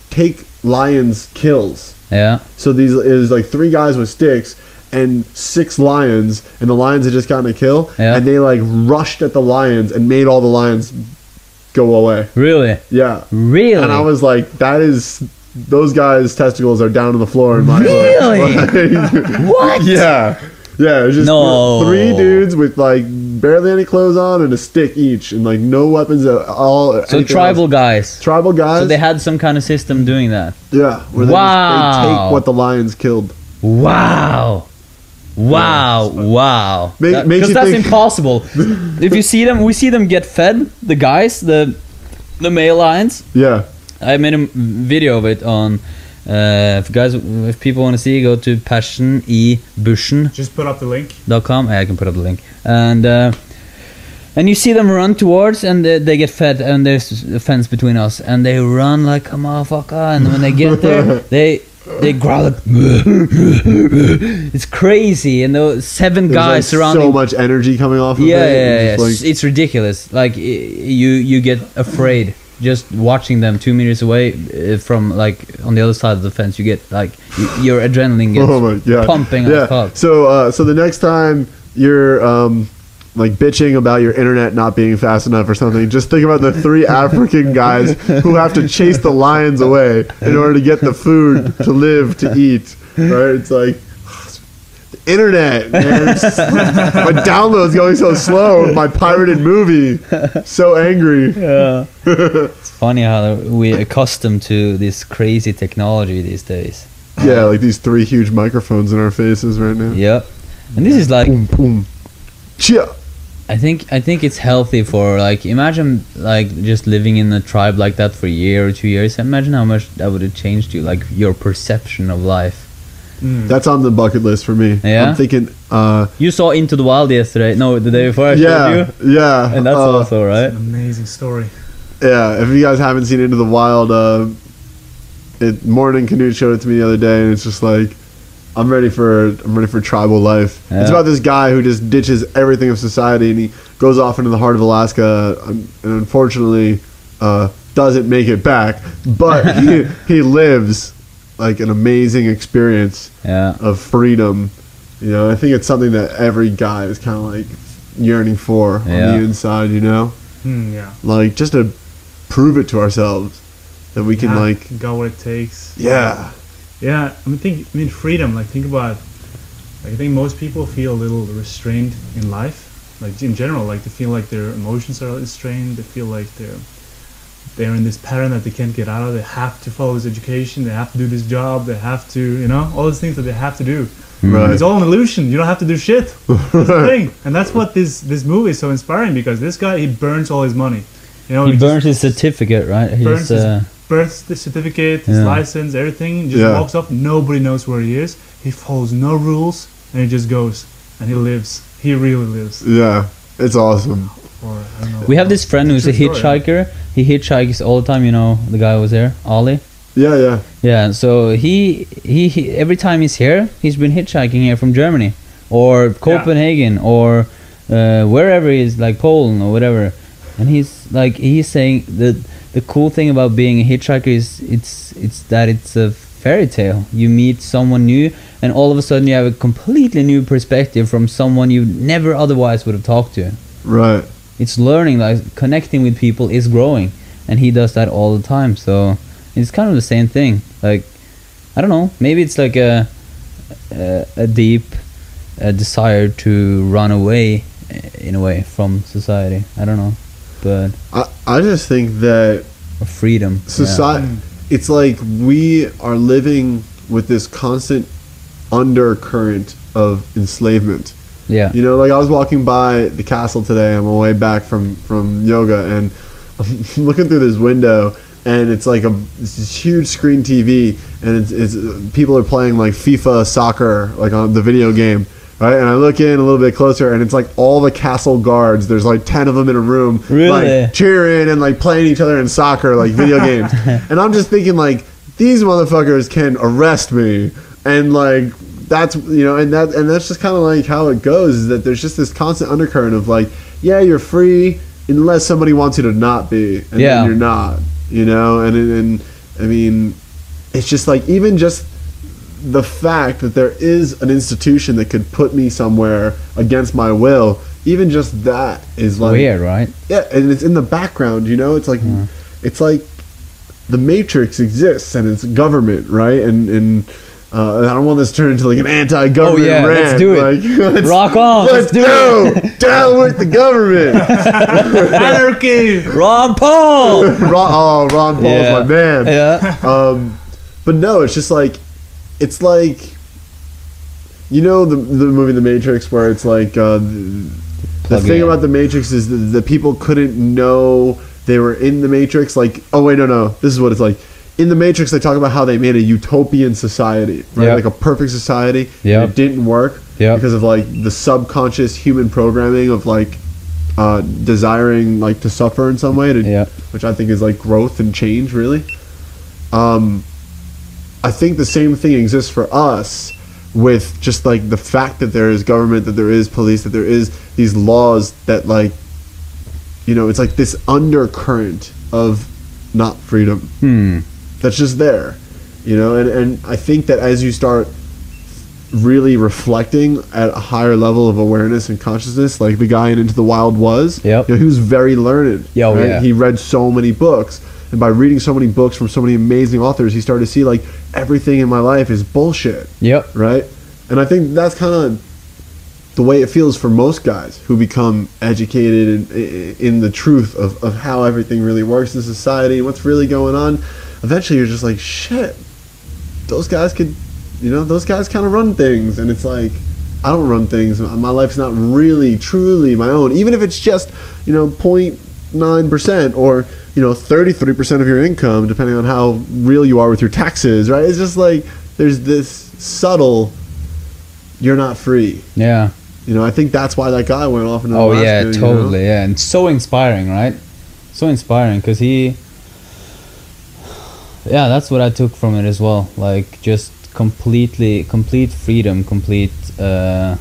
take lions kills. Yeah. So these it was like three guys with sticks and six lions, and the lions had just gotten a kill, Yeah. and they like rushed at the lions and made all the lions go away. Really? Yeah, Really? and I was like, that is those guys' testicles are down on the floor in my Really? Like, what? yeah. Yeah, it was just No. three dudes with like barely any clothes on and a stick each, and like no weapons at all. So tribal else. guys. tribal guys. So they had some kind of system doing that. yeah, where they, just, they take what the lions killed. Wow. Wow, wow. Because That- makes 'cause you that's think- impossible. if you see them, we see them get fed. The guys, the the male lions. Yeah, I made a video of it on. Uh, if guys, if people want to see, go to passion e bushen. Just put up the link. Dot Yeah, I can put up the link. And uh, and you see them run towards, and they, they get fed, and there's a fence between us, and they run like a motherfucker. And when they get there, they they growl like, it's crazy, and those seven There's, guys like, surrounding. so much energy coming off. Of yeah, it. yeah, yeah, It's yeah. like- it's ridiculous. Like you you get afraid just watching them two meters away uh, from like on the other side of the fence. You get like your adrenaline gets oh pumping yeah. So, uh, so the next time you're um, like bitching about your internet not being fast enough or something, just think about the three African guys who have to chase the lions away in order to get the food to live to eat. Right? It's like. the Internet, man. It's just- my download's going so slow. My pirated movie, so angry. Yeah. it's funny how we're accustomed to this crazy technology these days. Yeah, like these three huge microphones in our faces right now. Yep. And this is like Boom, boom. Chia. I think I think it's healthy for like imagine like just living in a tribe like that for a year or two years. Imagine how much that would have changed you, like your perception of life. Mm. That's on the bucket list for me. Yeah? I'm thinking, uh, You saw Into the Wild yesterday. No, the day before I showed yeah, you. yeah. And that's uh, also right. An amazing story. Yeah, if you guys haven't seen Into the Wild, uh, it Morning Canute showed it to me the other day, and it's just like, I'm ready for I'm ready for tribal life. It's about this guy who just ditches everything of society, and he goes off into the heart of Alaska, and unfortunately, uh, doesn't make it back. But he he lives like an amazing experience Yeah. of freedom. You know, I think it's something that every guy is kind of like yearning for Yeah. on the inside. You know, Hmm, yeah. like just to prove it to ourselves that we can like, got what it takes. yeah, Yeah, I mean, think, I mean, freedom. Like, think about. Like, I think most people feel a little restrained in life. Like in general, like they feel like their emotions are restrained. They feel like they're they're in this pattern that they can't get out of. They have to follow this education. They have to do this job. They have to, you know, all these things that they have to do. right. It's all an illusion. You don't have to do shit. That's the thing, and that's what this this movie is so inspiring because this guy he burns all his money. You know, He just burns his certificate, right? burns He's, uh, birth the certificate, his Yeah. license, everything. Just Yeah. walks up. Nobody knows where he is. He follows no rules, and he just goes and he lives. He really lives. yeah, it's awesome. Or I don't know. we have this friend who's a True story. hitchhiker. He hitchhikes all the time. You know, the guy who was there, Ollie. Yeah, yeah, Yeah, so he, he he every time he's here, he's been hitchhiking here from Germany or Copenhagen or uh, wherever he is, like Poland or whatever. And he's like he's saying that the cool thing about being a hitchhiker is it's it's that it's a fairy tale. You meet someone new, and all of a sudden you have a completely new perspective from someone you never otherwise would have talked to. right. It's learning, like connecting with people is growing, and he does that all the time. So it's kind of the same thing. Like I don't know, maybe it's like a a, a deep uh desire to run away uh, in a way from society. I don't know, but I I just think that freedom. yeah. society, it's like we are living with this constant undercurrent of enslavement. Yeah. You know, like I was walking by the castle today on my way back from from yoga, and I'm looking through this window, and it's like a it's this huge screen TV, and it's, it's people are playing like FIFA soccer, like on the video game, right? And I look in a little bit closer, and it's like all the castle guards. There's like ten of them in a room, Really? like cheering and like playing each other in soccer, like video games. And I'm just thinking like these motherfuckers can arrest me, and like that's you know, and that and that's just kind of like how it goes. Is that there's just this constant undercurrent of like, yeah, you're free unless somebody wants you to not be, and Yeah. then you're not, you know, and and I mean, it's just like even just the fact that there is an institution that could put me somewhere against my will, even just that is like Weird, right? yeah, and it's in the background. You know, it's like it's like the Matrix exists and it's government, right? And and uh, I don't want this to turn into like an anti-government Oh, yeah, rant. let's do it. Like, let's, Rock on, Let's, let's do go down with the government. Anarchy. Ron Paul. Ron, oh, Ron Paul's Yeah. my man. yeah. Um, but no, it's just like it's like you know the the movie The Matrix where it's like uh, the, the thing in. about the Matrix is that the people couldn't know they were in the Matrix. Like, oh wait, no, no, this is what it's like. In the Matrix, they talk about how they made a utopian society, right? Yep. Like a perfect society. Yeah, it didn't work Yep. because of like the subconscious human programming of like uh, desiring like to suffer in some way, to, Yeah. which I think is like growth and change, really. Um, I think the same thing exists for us with just like the fact that there is government, that there is police, that there is these laws that like, you know, it's like this undercurrent of not freedom Hmm. that's just there, you know, and and I think that as you start really reflecting at a higher level of awareness and consciousness, like the guy in Into the Wild was, Yep. you know, he was very learned. Yeah, oh, yeah. He read so many books, and by reading so many books from so many amazing authors, he started to see like everything in my life is bullshit, Yep. right? And I think that's kind of the way it feels for most guys who become educated in, in the truth of, of how everything really works in society and what's really going on. Eventually, you're just like, shit, those guys could, you know, those guys kind of run things. And it's like, I don't run things. My life's not really, truly my own. Even if it's just, you know, 0.9% or, you know, 33% of your income, depending on how real you are with your taxes, right? It's just like, there's this subtle, you're not free. Yeah. You know, I think that's why that guy went off into Oh Alaska, yeah, you know? totally. Yeah, and so inspiring, right? So inspiring because he. Yeah, that's what I took from it as well. Like just completely, complete freedom, complete uh,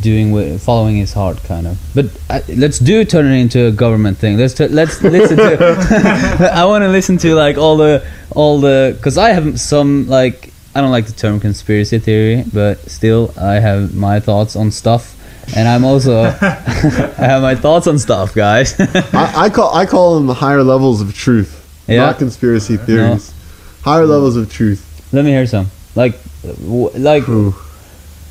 doing wi- following his heart, kind of. But uh, let's do turn it into a government thing. Let's t- let's listen to. I want to listen to like all the all the because I have some like I don't like the term conspiracy theory, but still I have my thoughts on stuff. And I'm also I have my thoughts on stuff, guys. I, I call I call them the higher levels of truth, Yeah? not conspiracy theories. Higher levels of truth. Let me hear some. Like, w- like,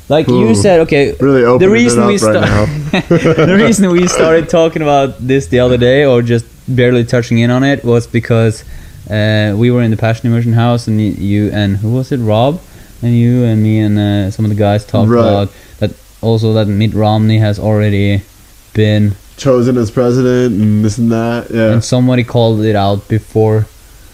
like Ooh. you said. Okay, really opening reason we right start- the reason we started talking about this the other day, or just barely touching in on it, was because uh, we were in the Passion Immersion House, and you and who was it, Rob, and you and me and uh, some of the guys talked Right. about that. Also, that Mitt Romney has already been, Chosen as president and this and that. Yeah. and somebody called it out before.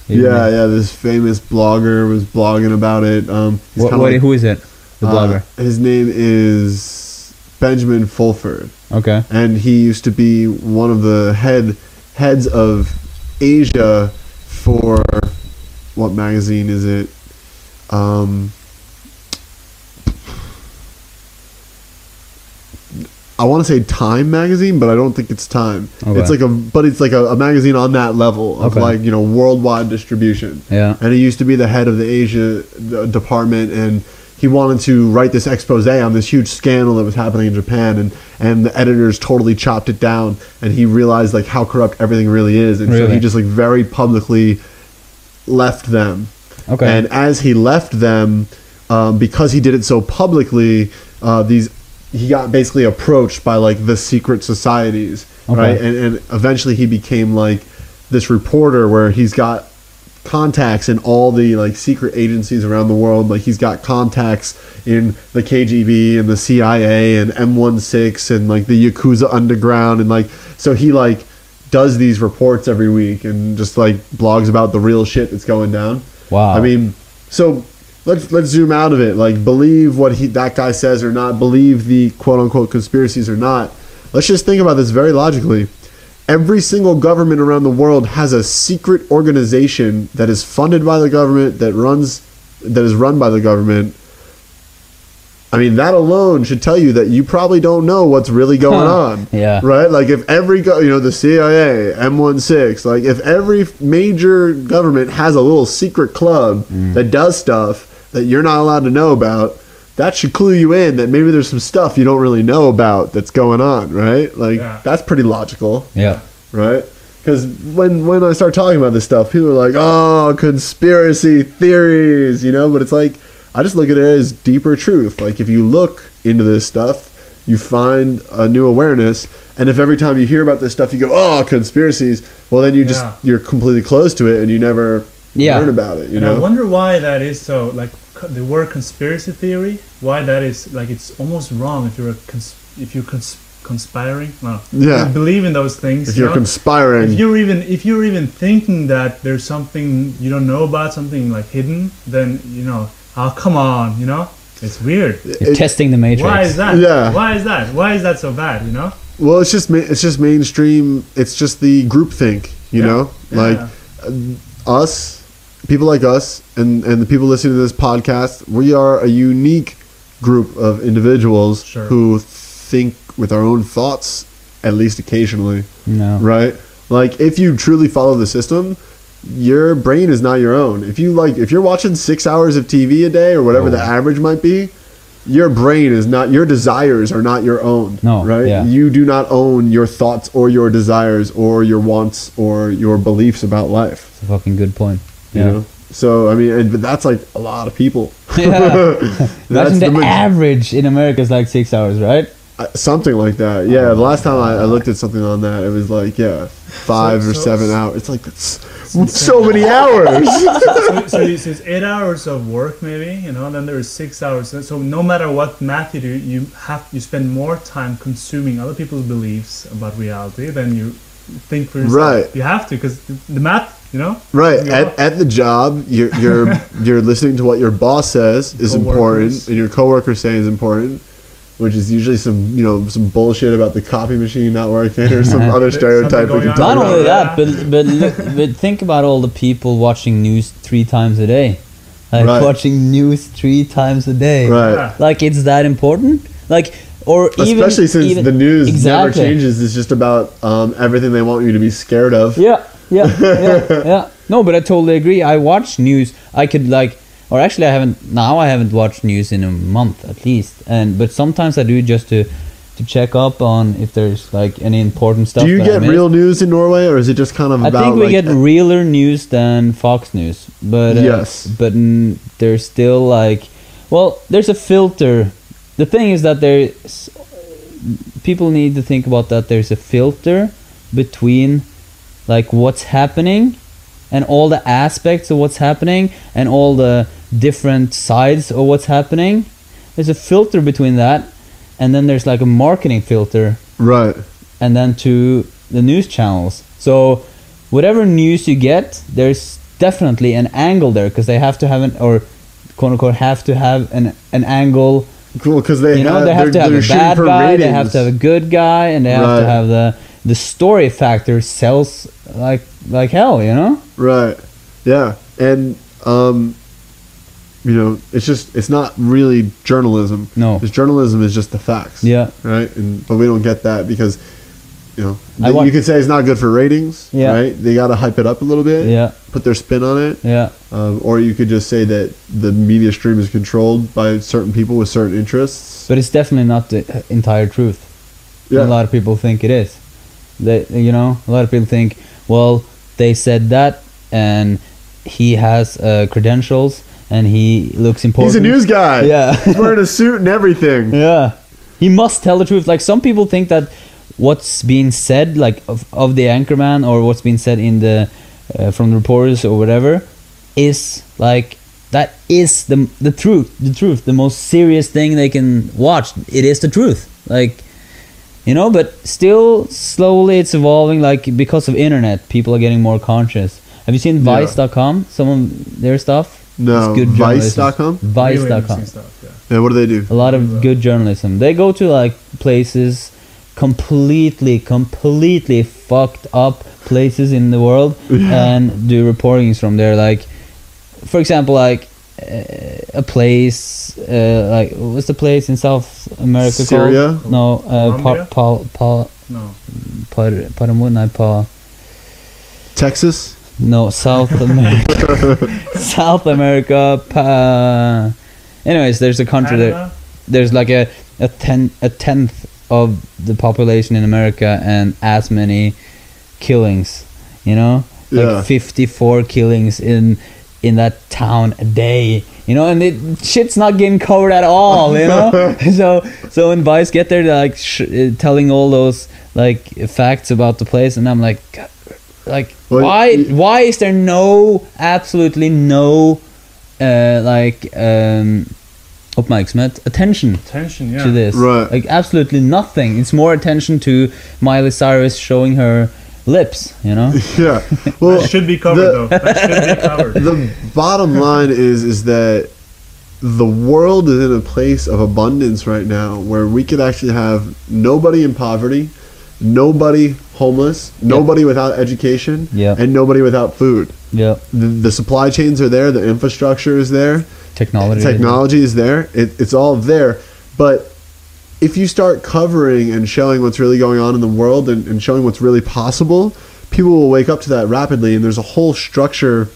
Yeah, yeah. This famous blogger was blogging about it. Um, What, what, like- who is it? The uh, blogger. His name is Benjamin Fulford. Okay. and he used to be one of the head heads of Asia for what magazine is it? Um, I want to say Time magazine, but I don't think it's Time. Okay. It's like a, but it's like a, a magazine on that level of Okay. like you know worldwide distribution Yeah. and he used to be the head of the Asia uh, department, and he wanted to write this expose on this huge scandal that was happening in Japan, and and the editors totally chopped it down, and he realized like how corrupt everything really is, and so he just like very publicly left them, Okay. and as he left them, um, because he did it so publicly, uh, these he got basically approached by like the secret societies, Okay. right? And and eventually he became like this reporter where he's got contacts in all the like secret agencies around the world. Like he's got contacts in the KGB and the CIA and MI6 and like the Yakuza underground and like so he like does these reports every week and just like blogs about the real shit that's going down. wow. I mean, so let's let's zoom out of it. Like believe what he that guy says or not. Believe the quote unquote conspiracies or not. Let's just think about this very logically. Every single government around the world has a secret organization that is funded by the government that runs that is run by the government. I mean, that alone should tell you that you probably don't know what's really going on. Yeah. Right? Like if every go- you know the CIA, MI6, like if every major government has a little secret club mm. that does stuff that you're not allowed to know about, that should clue you in that maybe there's some stuff you don't really know about that's going on, right? Like Yeah. that's pretty logical Yeah. right? Because when when I start talking about this stuff, people are like, "Oh, conspiracy theories," you know. But it's like I just look at it as deeper truth. Like if you look into this stuff, you find a new awareness, and if every time you hear about this stuff, you go, "Oh, conspiracies," well, then you just you're completely closed to it, and you never Yeah. learn about it. You and I wonder why that is so. Like co- the word conspiracy theory, why that is like it's almost wrong if you're a cons- if you're cons- conspiring. No, Yeah. you believe in those things. if you you're know? conspiring, if you're even if you're even thinking that there's something you don't know about something like hidden, then you know, oh come on, you know, it's weird. You're It- testing the matrix. Why is that? Yeah. Why is that? Why is that so bad? You know? well, it's just ma- it's just mainstream. It's just the groupthink. You Yeah. know, like. Yeah. us, people like us, and, and the people listening to this podcast, we are a unique group of individuals Sure. who think with our own thoughts, at least occasionally, No. right? Like, if you truly follow the system, your brain is not your own. If you like, if you're watching six hours of TV a day or whatever Oh. the average might be, your brain is not your desires are not your own. No, right? yeah. You do not own your thoughts or your desires or your wants or your beliefs about life It's a fucking good point. You know? So i mean and, but that's like a lot of people. Yeah. that's Imagine the, maj- average in America is like six hours, right? uh, something like that. Yeah the last time I, I looked at something on that it was like yeah five So- or so- seven hours. It's like that's so many hours. so, so it's it's eight hours of work maybe you know then there's six hours. So no matter what math you do you have you spend more time consuming other people's beliefs about reality than you think for yourself. Right. you have to because the, the math you know right Yeah. at, at the job you're you're you're listening to what your boss says is important and your coworkers say is important which is usually some you know some bullshit about the copy machine not working or some other stereotype we can going talk Not about only that, but but look, but think about all the people watching news three times a day, like Right. watching news three times a day. right Yeah. Like it's that important. Like or even especially since even- the news never changes it's just about um, everything they want you to be scared of Yeah, yeah, yeah, yeah. No, but I totally agree. I watch news. I could like, or actually, I haven't. Now I haven't watched news in a month at least. And but sometimes I do just to to check up on if there's like any important stuff. Do you get real news in Norway, or is it just kind of I about? think we like, get realer news than Fox News, but uh, Yes. but mm, there's still like, well, there's a filter. The thing is that there's people need to think about that. There's a filter between like what's happening and all the aspects of what's happening and all the different sides of what's happening. There's a filter between that, and then there's like a marketing filter right. and then to the news channels. So whatever news you get, there's definitely an angle there because they have to have an or quote unquote have to have an an angle. Cool, because they You know, have, they have to have a bad guy, ratings. they have to have a good guy, and they have to have the the story factor sells like like hell. You know? right. Yeah, and um, you know, it's just it's not really journalism. No. Because journalism is just the facts. Yeah. Right, and but we don't get that because you know want- you could say it's not good for ratings. Yeah. Right. They got to hype it up a little bit. Yeah. Put their spin on it. Yeah. Um, or you could just say that the media stream is controlled by certain people with certain interests. But it's definitely not the entire truth. Yeah. A lot of people think it is. They, you know, a lot of people think, well, they said that, and he has uh, credentials, and he looks important. He's a news guy. Yeah. He's wearing a suit and everything. Yeah, he must tell the truth. Like some people think that what's being said, like of, of the anchorman, or what's being said in the uh, from the reporters or whatever, is like that is the the truth. The truth, the most serious thing they can watch. It is the truth. Like you know, but still slowly it's evolving. Like because of internet, people are getting more conscious. Have you seen Yeah. Vice.com? Some of their stuff. No, It's good journalism. Vice.com. Really Vice.com. interesting stuff. Yeah. Yeah, what do they do? A lot of good journalism. They go to like places completely, completely fucked up places in the world and do reportings from there. Like, for example, like a place, uh, like what's the place in South America Syria? called? No, uh, pa, Colombia? pa, pa, No. pa, Paramuna, pa, Texas. no, South America. South America. Pa, anyways, there's a country there. There's like a a ten a tenth of the population in America and as many killings. You know, like Yeah. 54 killings in in that town a day. You know, and it, shit's not getting covered at all. You know, so so when Vice get there, like sh- uh, telling all those like facts about the place, and I'm like, like Well, why y- why is there no absolutely no uh, like um uppmärksamhet attention Tension. Yeah. to this Right. like absolutely nothing it's more attention to Miley Cyrus showing her lips you know Yeah. Well, that should be covered the- though. That should be covered. the bottom line is is that the world is in a place of abundance right now where we could actually have nobody in poverty, nobody homeless, nobody without education, Yeah. and nobody without food. yeah The, the supply chains are there, the infrastructure is there, technology technology is there. It, it's all there. But if you start covering and showing what's really going on in the world and, and showing what's really possible, people will wake up to that rapidly. And there's a whole structure,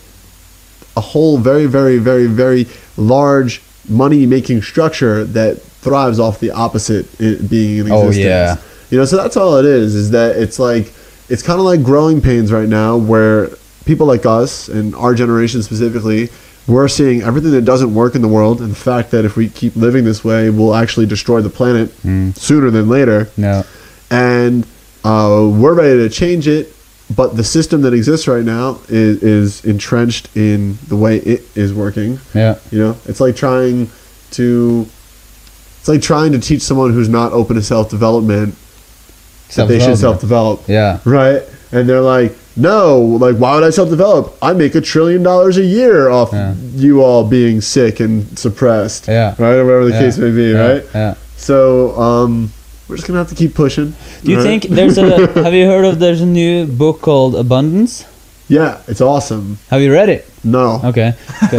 a whole very, very, very, very large money making structure that thrives off the opposite being in Oh, existence. yeah. You know, so that's all it is, is that it's like, it's kind of like growing pains right now where people like us and our generation specifically, we're seeing everything that doesn't work in the world and the fact that if we keep living this way, we'll actually destroy the planet Mm. sooner than later. no And uh, we're ready to change it, but the system that exists right now is, is entrenched in the way it is working. yeah You know, it's like trying to, it's like trying to teach someone who's not open to self development that they should self develop yeah right? And they're like, no, like, why would I self develop? I make a trillion dollars a year off Yeah. you all being sick and suppressed, yeah right? Or whatever the Yeah. case may be, yeah, right? yeah So, um, we're just gonna have to keep pushing. do you right? think there's a have you heard of there's a new book called Abundance Yeah, it's awesome. have you read it No, okay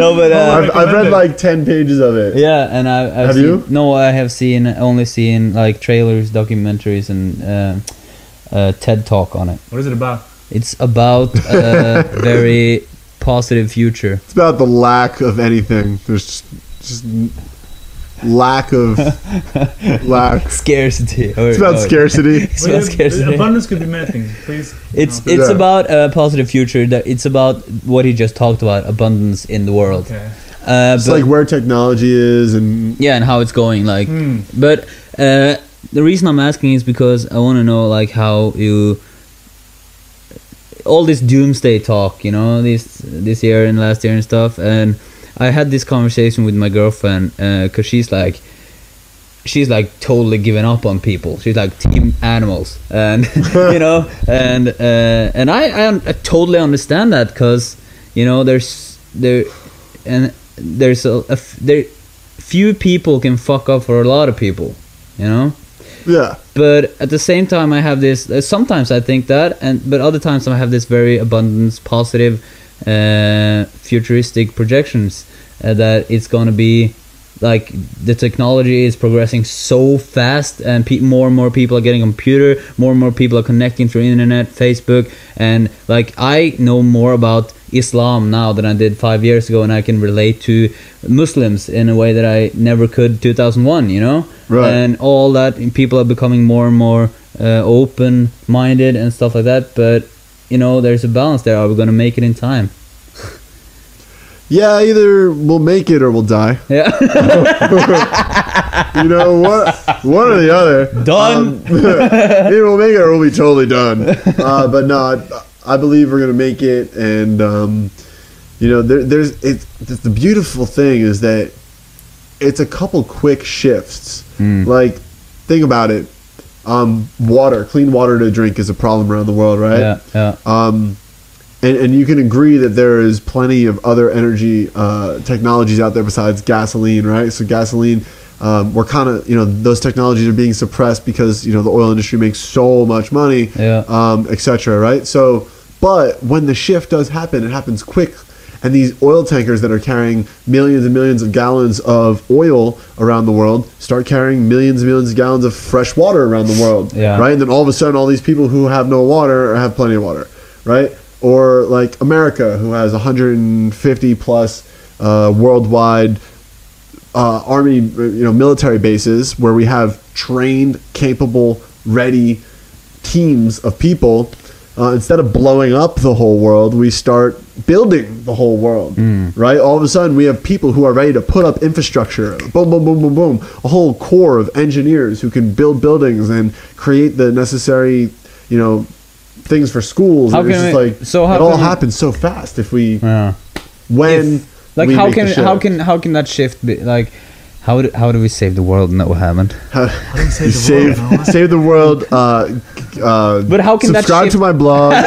no but uh, I've, I've read like ten pages of it. Yeah, and I, I've Have seen, you? No, I have seen only seen like trailers, documentaries, and uh, uh, TED talk on it. What is it about? It's about a very positive future. It's about the lack of anything. There's just, just lack of lack. Scarcity. Or, It's about or- scarcity. It's about the- scarcity. abundance could be many things. Please. It's no. it's Yeah. about a positive future. That it's about what he just talked about, abundance in the world. Okay. Uh, It's but- like where technology is, and yeah, and how it's going. Like, Hmm. But uh, the reason I'm asking is because I want to know like how you all this doomsday talk, you know, this this year and last year and stuff. And I had this conversation with my girlfriend because she's like, she's like totally given up on people. She's like team animals, and you know, and uh, and I, I I totally understand that because you know there's there and there's a, a there few people can fuck up for a lot of people, you know yeah, but at the same time i have this uh, sometimes i think that and but other times i have this very abundance positive uh, futuristic projections uh, that it's going to be like the technology is progressing so fast and pe- more and more people are getting computer more and more people are connecting through internet facebook and like i know more about islam now than i did five years ago and i can relate to muslims in a way that i never could 2001 you know? Right. and all that and people are becoming more and more uh, open minded and stuff like that but you know there's a balance there. Are we going to make it in time yeah. Either we'll make it or we'll die. yeah You know what? One or the other. Done. Um, either we'll make it or we'll be totally done. Uh, but no, I, I believe we're gonna make it, and um, you know, there, there's it's the beautiful thing is that it's a couple quick shifts. Mm. Like, think about it. Um, water, clean water to drink is a problem around the world, right? yeah yeah Um, and, and you can agree that there is plenty of other energy uh, technologies out there besides gasoline, right? So gasoline, um, we're kind of you know those technologies are being suppressed because you know the oil industry makes so much money, Yeah. um, etc. Right? So, but when the shift does happen, it happens quick. And these oil tankers that are carrying millions and millions of gallons of oil around the world start carrying millions and millions of gallons of fresh water around the world, Yeah. right? And then all of a sudden, all these people who have no water have plenty of water, right? Or like America, who has 150 plus uh, worldwide uh, army, you know, military bases where we have trained, capable, ready teams of people. Uh, instead of blowing up the whole world, we start building the whole world, right? All of a sudden, we have people who are ready to put up infrastructure. Boom, boom, boom, boom, boom. A whole core of engineers who can build buildings and create the necessary, you know, things for schools. How it's can just we- like so how it all we- happens so fast if we Yeah. when If- like we how make the can how can how can that shift be like how do, how do we save the world and that will happen How- How do we save the save world? Noah? save the world. Uh, uh, But how can that subscribe to my blog?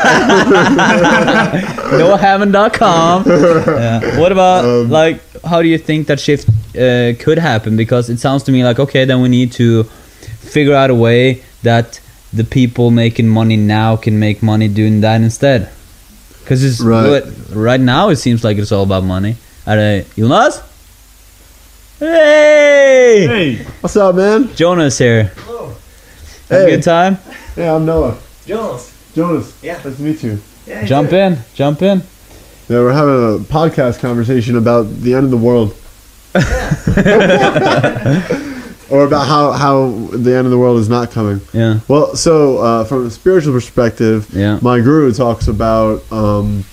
noahhammond.com yeah. what about Um, like how do you think that shift uh, could happen because it sounds to me like okay then we need to figure out a way that the people making money now can make money doing that instead because it's Right. what- right now it seems like it's all about money are they Jonas hey, Hey, What's up, man? Jonas here Hello, have a good time Yeah, I'm Noah. Jonas. Jonas. Yeah. Nice to meet you. Yeah, jump too. in jump in Yeah, we're having a podcast conversation about the end of the world. or about how, how the end of the world is not coming. yeah Well, so uh, from a spiritual perspective, Yeah. my guru talks about um,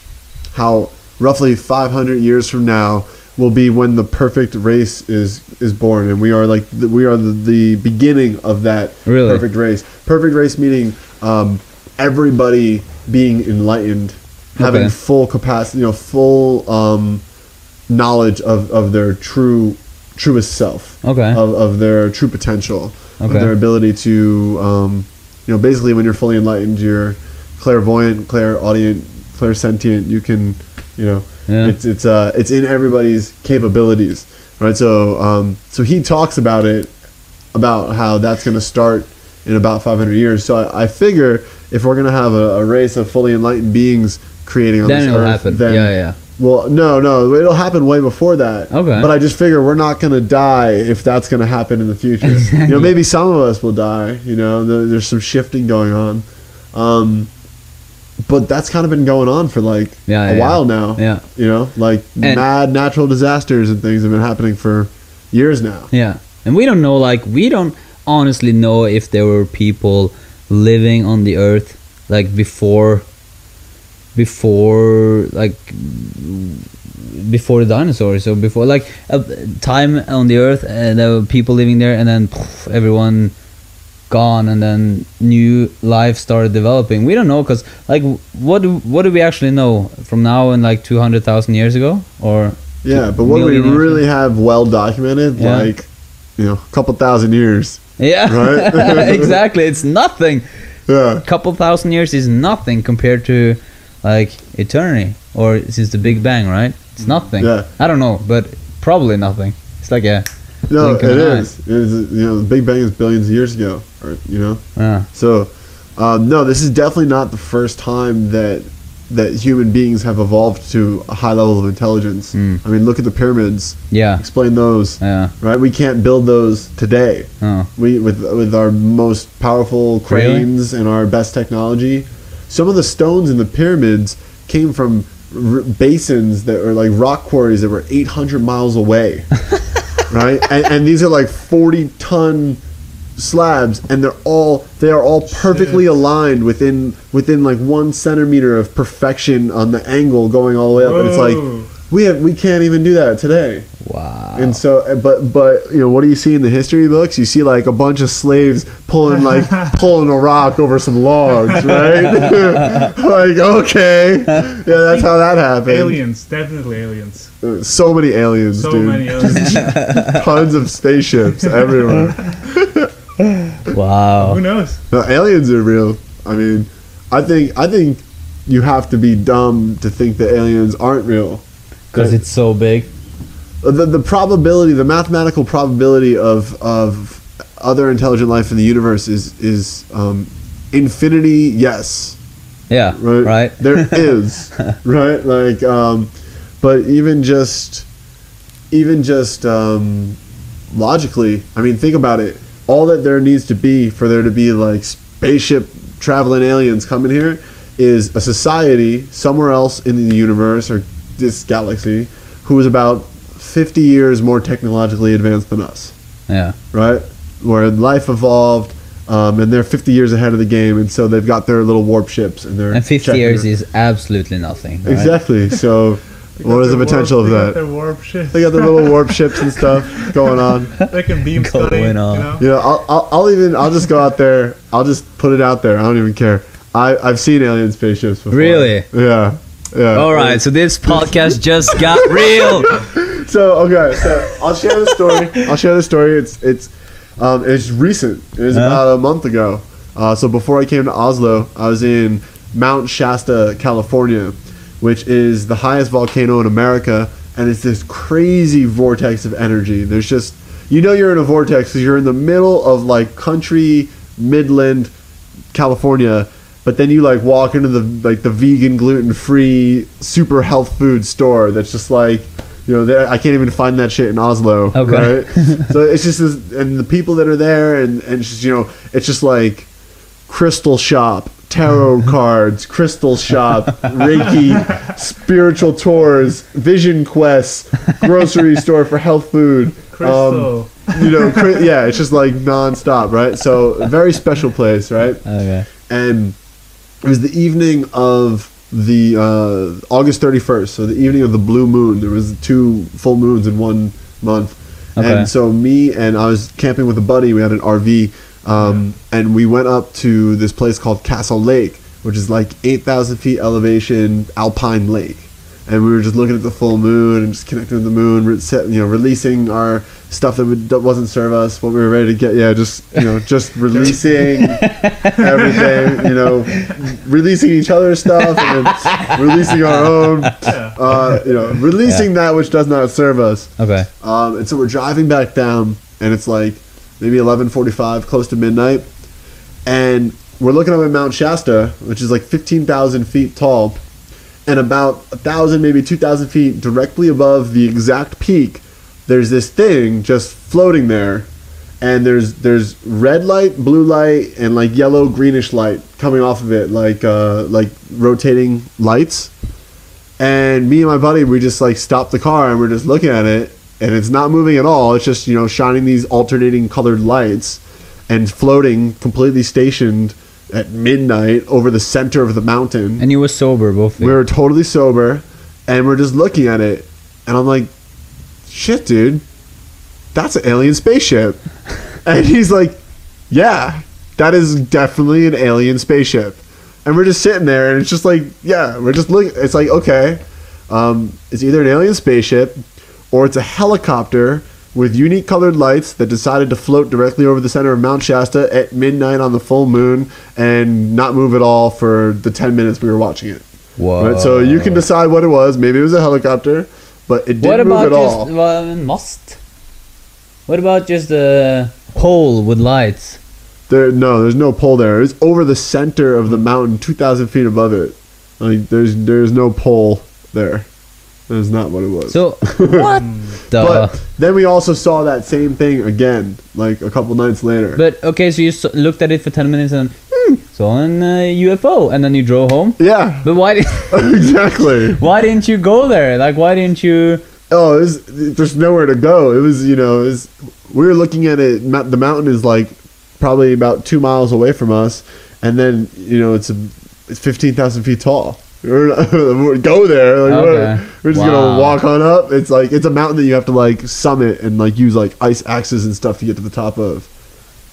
how roughly 500 years from now will be when the perfect race is is born, and we are like the, we are the, the beginning of that Really? perfect race. Perfect race meaning um, everybody being enlightened, having full capacity, you know, full um, knowledge of, of their true truest self okay of, of their true potential, okay. of their ability to, um, you know, basically when you're fully enlightened, you're clairvoyant, clairaudient, clairsentient. You can, you know, Yeah. it's it's uh it's in everybody's capabilities, right? So um, so he talks about it, about how that's going to start in about 500 years. So I, I figure if we're going to have a, a race of fully enlightened beings creating on then this it'll earth, happen then yeah yeah well, no, no, it'll happen way before that. Okay. But I just figure we're not gonna die if that's gonna happen in the future. You know, maybe some of us will die. You know, there's some shifting going on. Um, but that's kind of been going on for like Yeah, a yeah. while now. Yeah. You know, like And- mad natural disasters and things have been happening for years now. Yeah, and we don't know. Like, we don't honestly know if there were people living on the earth like before, before like before the dinosaurs or before like a time on the earth and there were people living there and then poof, everyone gone and then new life started developing we don't know because like what do, what do we actually know from now and like 200000 years ago or Yeah, but what we really have well documented, Yeah. like you know, a couple thousand years. yeah Right? exactly it's nothing Yeah. A couple thousand years is nothing compared to like eternity or since the big bang right it's nothing Yeah. i don't know but probably nothing it's like a No, it of an eye. is. It is. You know, the Big Bang is billions of years ago, or you know. uh, So, um, no, this is definitely not the first time that that human beings have evolved to a high level of intelligence. Mm. I mean, look at the pyramids. yeah Explain those. yeah Right, we can't build those today. oh We with with our most powerful Really? cranes and our best technology. Some of the stones in the pyramids came from r- basins that are like rock quarries that were 800 miles away. right? And, and these are like 40 ton slabs and they're all they are all perfectly Shit. aligned within within like 1 centimeter of perfection on the angle going all the way up and it's like we have we can't even do that today. Wow And so, uh, but but you know, what do you see in the history books? You see like a bunch of slaves pulling like pulling a rock over some logs, right? like okay, yeah, that's how that happened. aliens, definitely aliens. Uh, So many aliens, So dude. many aliens. Tons of spaceships everywhere. wow Who knows? No, aliens are real. I mean, I think I think you have to be dumb to think that aliens aren't real. Because it's so big. The the probability, the mathematical probability of of other intelligent life in the universe is is um, infinity. Yes, Yeah. right. Right. There is right. Like, um, but even just even just um, logically, I mean, think about it. All that there needs to be for there to be like spaceship traveling aliens coming here is a society somewhere else in the universe or this galaxy who is about 50 years more technologically advanced than us, Yeah. right? Where life evolved. Um, and they're 50 years ahead of the game, and so they've got their little warp ships, and they're And 50 checking years is absolutely nothing. right? exactly. So, They what got is the potential warp- of they got that? Their warp ship. They got their little warp ships and stuff going on. They can beam Going study. You on. know? I'll, I'll, I'll even I'll just go out there. I'll just put it out there. I don't even care. I I've seen alien spaceships before. Really? Yeah. Yeah. All right, so this podcast just got real. So okay, so I'll share the story. I'll share the story. It's it's um it's recent. It was Huh? about a month ago. Uh, so before I came to Oslo, I was in Mount Shasta, California, which is the highest volcano in America, and it's this crazy vortex of energy. There's just you know you're in a vortex because you're in the middle of like country Midland, California. But then you like walk into the like the vegan gluten free super health food store that's just like you know there I can't even find that shit in Oslo. Okay. Right? so it's just this, and the people that are there and and it's just you know it's just like crystal shop, tarot cards, crystal shop, Reiki, spiritual tours, vision quests, grocery store for health food. um, you know, cri- yeah, it's just like nonstop, right? So very special place, right? Okay. and it was the evening of the uh, August 31st, so the evening of the blue moon. There was two full moons in one month, Okay. and so me and I was camping with a buddy. We had an RV, um, and we went up to this place called Castle Lake, which is like 8,000 feet elevation alpine lake. And we were just looking at the full moon and just connecting with the moon, you know, releasing our stuff that, would, that wasn't serve us, what we were ready to get. Yeah, just you know, just releasing everything, you know, releasing each other's stuff and releasing our own, Yeah. uh, you know, releasing that which does not serve us. Okay. Um, and so we're driving back down, and it's like maybe 11:45, close to midnight, and we're looking up at Mount Shasta, which is like 15,000 feet tall, and about a thousand, maybe 2,000 feet directly above the exact peak. There's this thing just floating there, and there's there's red light, blue light, and like yellow greenish light coming off of it, like uh, like rotating lights. And me and my buddy, we just like stopped the car and we're just looking at it, and it's not moving at all. It's just you know shining these alternating colored lights and floating completely stationed at midnight over the center of the mountain. And you were sober, both We were totally sober, and we're just looking at it, and I'm like, "Shit, dude, that's an alien spaceship." and he's like, "Yeah, that is definitely an alien spaceship." And we're just sitting there, and it's just like, yeah, we're just looking. It's like, okay, um, it's either an alien spaceship, or it's a helicopter with unique colored lights that decided to float directly over the center of Mount Shasta at midnight on the full moon and not move at all for the 10 minutes we were watching it. Whoa. Right, so you can decide what it was. Maybe it was a helicopter, but it didn't What move about at just all. well, must? What about just a pole with lights? There, no, there's no pole there. It's over the center of the mountain, two thousand feet above it. Like there's there's no pole there. That's not what it was. So what the? but then we also saw that same thing again, like a couple nights later. But okay, so you s- looked at it for ten minutes and hmm, saw an uh, UFO, and then you drove home. yeah, But why did exactly. why didn't you go there? Like why didn't you? Oh, it was, there's nowhere to go. It was, you know, it was, we were looking at it. The mountain is like probably about two miles away from us, and then you know it's a, it's fifteen thousand feet tall. We're not, we're- go there. Like, we're- We're just Wow. gonna walk on up. It's like it's a mountain that you have to like summit and like use like ice axes and stuff to get to the top of.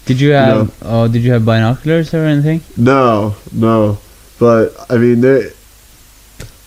Did you have? Oh, did you have binoculars or anything? No, no, but I mean, there,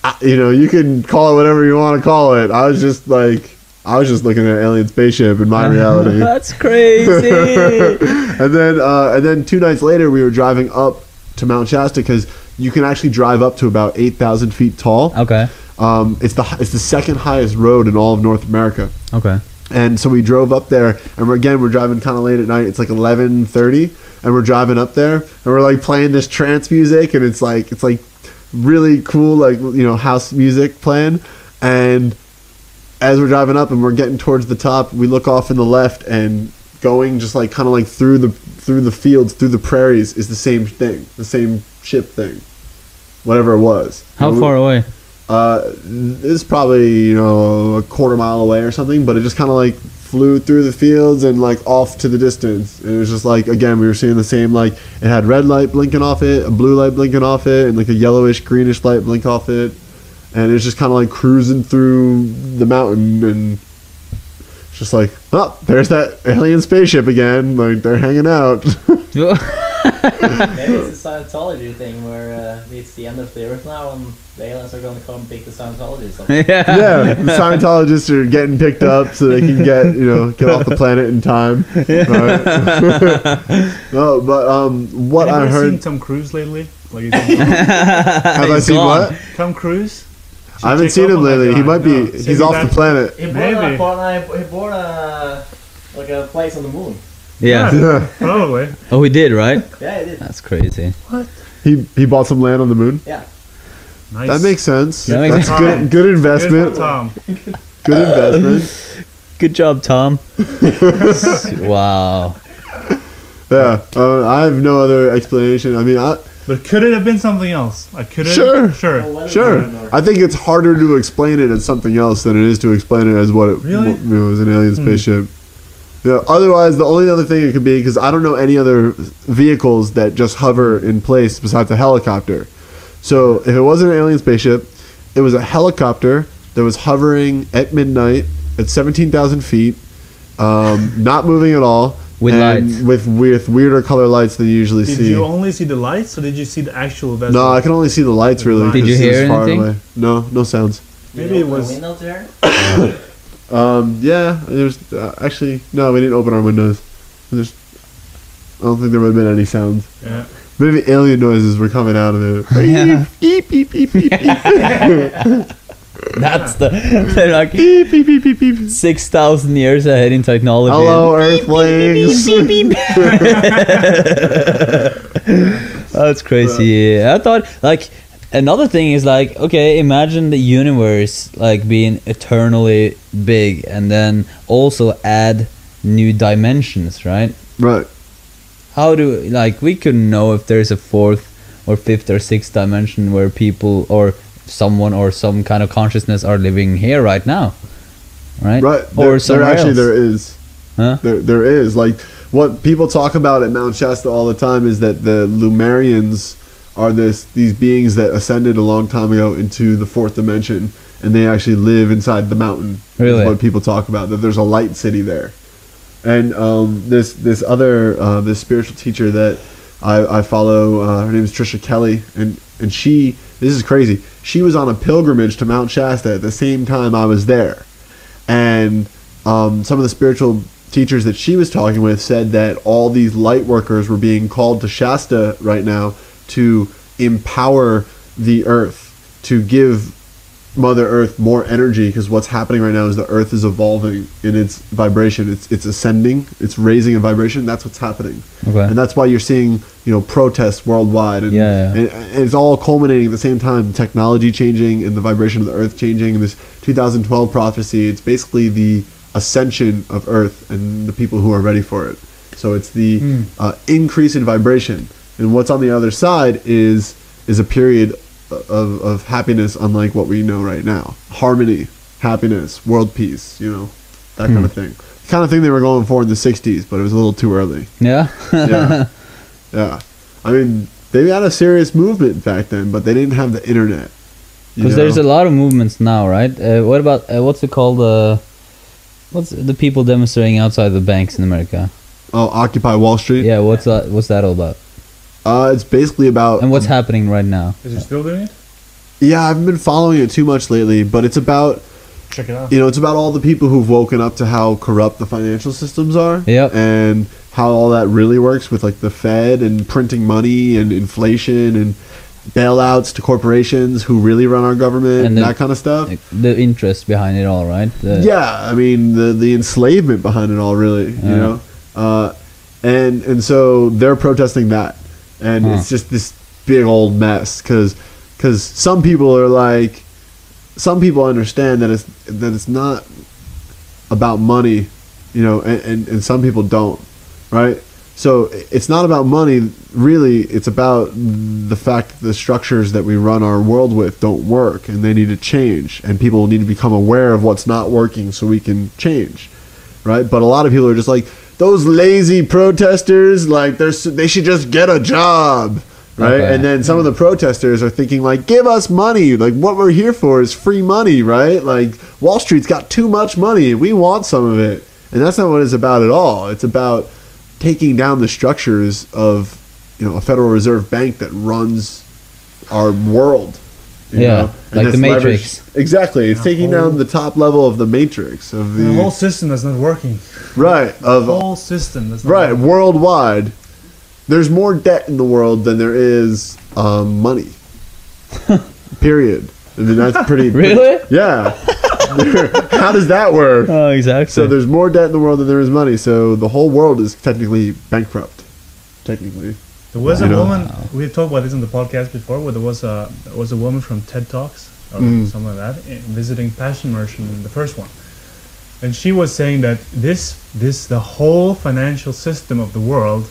I, you know, you can call it whatever you want to call it. I was just like, I was just looking at an alien spaceship in my reality. That's crazy. and then uh, and then two nights later we were driving up to Mount Shasta because you can actually drive up to about eight thousand feet tall. Okay. Um, it's the it's the second highest road in all of North America. Okay. And so we drove up there, and we're, again we're driving kind of late at night. It's like eleven thirty, and we're driving up there, and we're like playing this trance music, and it's like it's like really cool, like you know house music playing. And as we're driving up, and we're getting towards the top, we look off in the left, and going just like kind of like through the through the fields, through the prairies, is the same thing, the same ship thing, whatever it was. How far away? uh, it's probably you know a quarter mile away or something, but it just kind of like flew through the fields and like off to the distance. And it was just like again we were seeing the same like it had red light blinking off it, a blue light blinking off it, and like a yellowish greenish light blink off it, and it's just kind of like cruising through the mountain and. it's Just like, oh, there's that alien spaceship again. Like they're hanging out. Maybe it's a Scientology thing where uh, it's the end of the earth now and the aliens are going to come pick the Scientologists up. yeah. yeah, the Scientologists are getting picked up so they can get you know get off the planet in time. Right? no, but um, what I Have you heard seen Tom Cruise lately? Like, is have I seen gone. what? Tom Cruise? I haven't seen him lately. He guy. might be No. he's Maybe off the planet. He bought, Maybe. a, he bought a, like a place on the moon. Yeah. Yeah, Probably. Oh, he did, right? Yeah, he did. That's crazy. What? He he bought some land on the moon. Yeah. Nice. That makes sense. That makes That's sense. good. Good Good investment. Tom. Good investment. Good job, Tom. wow. Yeah, uh, I have no other explanation. I mean, I, But could it have been something else? I could have. Sure. Sure. Sure. I think it's harder to explain it as something else than it is to explain it as what it Really? what, you know, as an alien Hmm. Spaceship. Yeah. Otherwise, the only other thing it could be because I don't know any other vehicles that just hover in place besides a helicopter. So if it wasn't an alien spaceship, it was a helicopter that was hovering at midnight at seventeen thousand feet, um, not moving at all, With and lights. with with weirder color lights than you usually Did see. you only see the lights, or did you see the actual vessel? no, I can only see the lights really. Did you 'cause it was hear far anything? away. No, no sounds. Did Maybe it open a was- window there? Um, yeah, there's uh, actually no, we didn't open our windows. There's, I don't think there would have been any sounds. Yeah. Maybe alien noises were coming out of it. Yeah. Beep, beep, beep, beep, beep. That's the they're like beep, beep, beep, beep, beep. six thousand years ahead in technology. Hello, Earthlings. That's crazy. Yeah, I thought like another thing is like okay, imagine the universe like being eternally big, and then also add new dimensions, right? right. How do like we couldn't know if there's a fourth or fifth or sixth dimension where people or someone or some kind of consciousness are living here right now, right? Right. Or There, there actually else. there is. Huh? There, there is like what people talk about at Mount Shasta all the time is that the Lemurians are this these beings that ascended a long time ago into the fourth dimension, and they actually live inside the mountain. Really? what people talk about that there's a light city there, and um, this this other uh, this spiritual teacher that I, I follow, uh, her name is Trisha Kelly, and and she this is crazy. She was on a pilgrimage to Mount Shasta at the same time I was there and um, some of the spiritual teachers that she was talking with said that all these light workers were being called to Shasta right now to empower the earth, to give Mother Earth more energy because what's happening right now is the Earth is evolving in its vibration. It's it's ascending. It's raising in vibration. That's what's happening, Okay. and that's why you're seeing you know protests worldwide, and, Yeah, yeah. and, and it's all culminating at the same time. Technology changing and the vibration of the Earth changing. And this 2012 prophecy. It's basically the ascension of Earth and the people who are ready for it. So it's the Hmm. uh, increase in vibration, and what's on the other side is is a period of, of happiness unlike what we know right now. Harmony, happiness, world peace, you know, that kind Hmm. of thing. The kind of thing they were going for in the 60s, but it was a little too early. Yeah. Yeah. yeah. I mean, they had a serious movement back then, but they didn't have the internet. Because there's a lot of movements now, right? Uh, what about uh, what's it called? Uh, what's the people demonstrating outside the banks in America? Oh, Occupy Wall Street? Yeah, what's that? What's that all about? Uh, it's basically about. And what's happening right now? Is it still doing it? Yeah, I haven't been following it too much lately, but it's about check it out. you know, it's about all the people who've woken up to how corrupt the financial systems are. Yep. And how all that really works with like the Fed and printing money and inflation and bailouts to corporations who really run our government And and, the- that kind of stuff. The interest behind it all, right? The- yeah, I mean the the enslavement behind it all, really, you know, uh, and and so they're protesting that, and Huh. it's hmm. just this big old mess because some people are like, some people understand that it's that it's not about money, you know, and, and, and some people don't, right? So it's not about money, really. It's about the fact that the structures that we run our world with don't work, and they need to change. And people need to become aware of what's not working, so we can change, right? But a lot of people are just like those lazy protesters. Like they're they should just get a job, right? Okay. And then some of the protesters are thinking like, give us money. Like what we're here for is free money, right? Like Wall Street's got too much money. We want some of it, and that's not what it's about at all. It's about taking down the structures of you know a Federal Reserve Bank that runs our world. You Yeah, know, like the that's leveraged- Matrix. Exactly, it's The taking whole- down the top level of the matrix of the, the whole system that's not working. right The of whole system that's not right working. worldwide. There's more debt in the world than there is um, money. Period. I mean that's pretty. Really? Yeah. How does that work? Oh, exactly. So there's more debt in the world than there is money. So the whole world is technically bankrupt. Technically. There was You a woman. We've talked about this on the podcast before, where there was a there was a woman from TED Talks or Mm. something like that eh, visiting Passion Immersion in the first one, and she was saying that this this the whole financial system of the world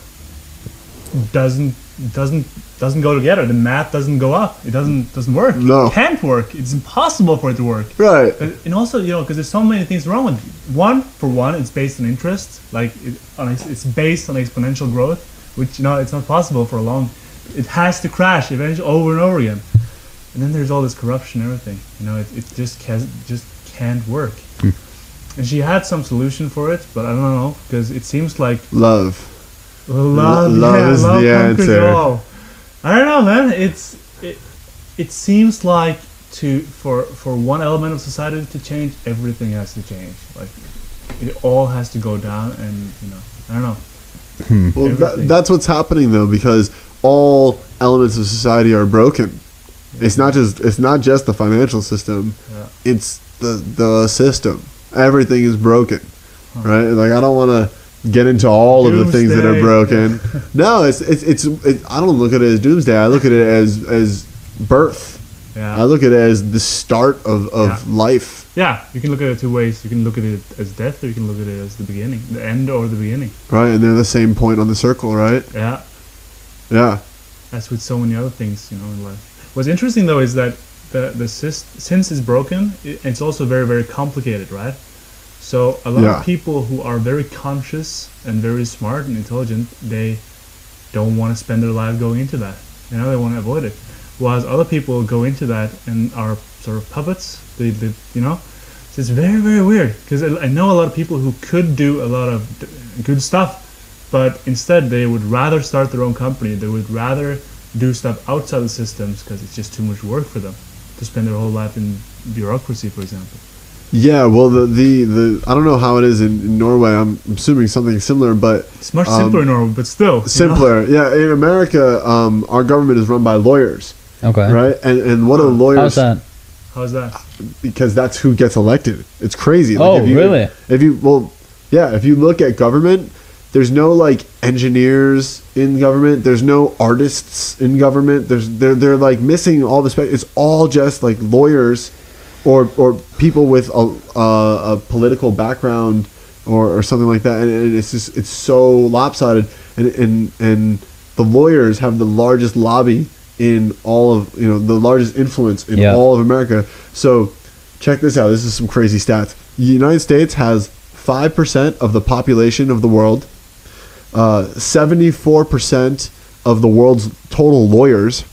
doesn't doesn't doesn't go together. The math doesn't go up. It doesn't doesn't work. No. It can't work. It's impossible for it to work. Right. And also you know because there's so many things wrong with it. one for one it's based on interest like it, on it's based on exponential growth which you know it's not possible for a long it has to crash eventually over and over again and then there's all this corruption and everything you know it, it just can just can't work hmm. and she had some solution for it but i don't know because it seems like Love. love, love yeah, is love the answer. all. I don't know, man. It's it, it seems like to for for one element of society to change, everything has to change. Like it all has to go down, and you know, I don't know. Hmm. Well, that, that's what's happening though, because all elements of society are broken. It's not just it's not just the financial system. Yeah. It's the the system. Everything is broken, right? Like I don't want to get into all of the things that are Doomsday. broken. no, it's it's it's. It, I don't look at it as doomsday. I look at it as as birth. Yeah, I look at it as the start of of Yeah. life. Yeah. You can look at it two ways. You can look at it as death, or you can look at it as the beginning, the end, or the beginning. Right, and they're the same point on the circle, right? Yeah, Yeah. as with so many other things, you know, in life. What's interesting though is that the the since it's broken, it, it's also very very complicated, right? So a lot Yeah. of people who are very conscious and very smart and intelligent, they don't want to spend their life going into that. You know, they want to avoid it. Whereas other people go into that and are sort of puppets. They, they you know, it's very very weird because I I know a lot of people who could do a lot of good stuff, but instead they would rather start their own company. They would rather do stuff outside the systems because it's just too much work for them to spend their whole life in bureaucracy, for example. Yeah, well, the, the, the I don't know how it is in, in Norway. I'm assuming something similar, but It's much Um, simpler in Norway, but still you know? simpler. Yeah, in America, um, our government is run by lawyers, okay. right? And and what are the lawyers? How's that? How's that? Because that's who gets elected. It's crazy. Oh, if you, really? If you well, yeah, if you look at government, there's no like engineers in government. There's no artists in government. There's they're they're like missing all the spec. It's all just like lawyers, or or people with a a, a political background or, or something like that. And, and it's just it's so lopsided. And and and the lawyers have the largest lobby in all of you know the largest influence in Yeah. all of America. So check this out. This is some crazy stats. The United States has five percent of the population of the world, uh, seventy-four percent of the world's total lawyers,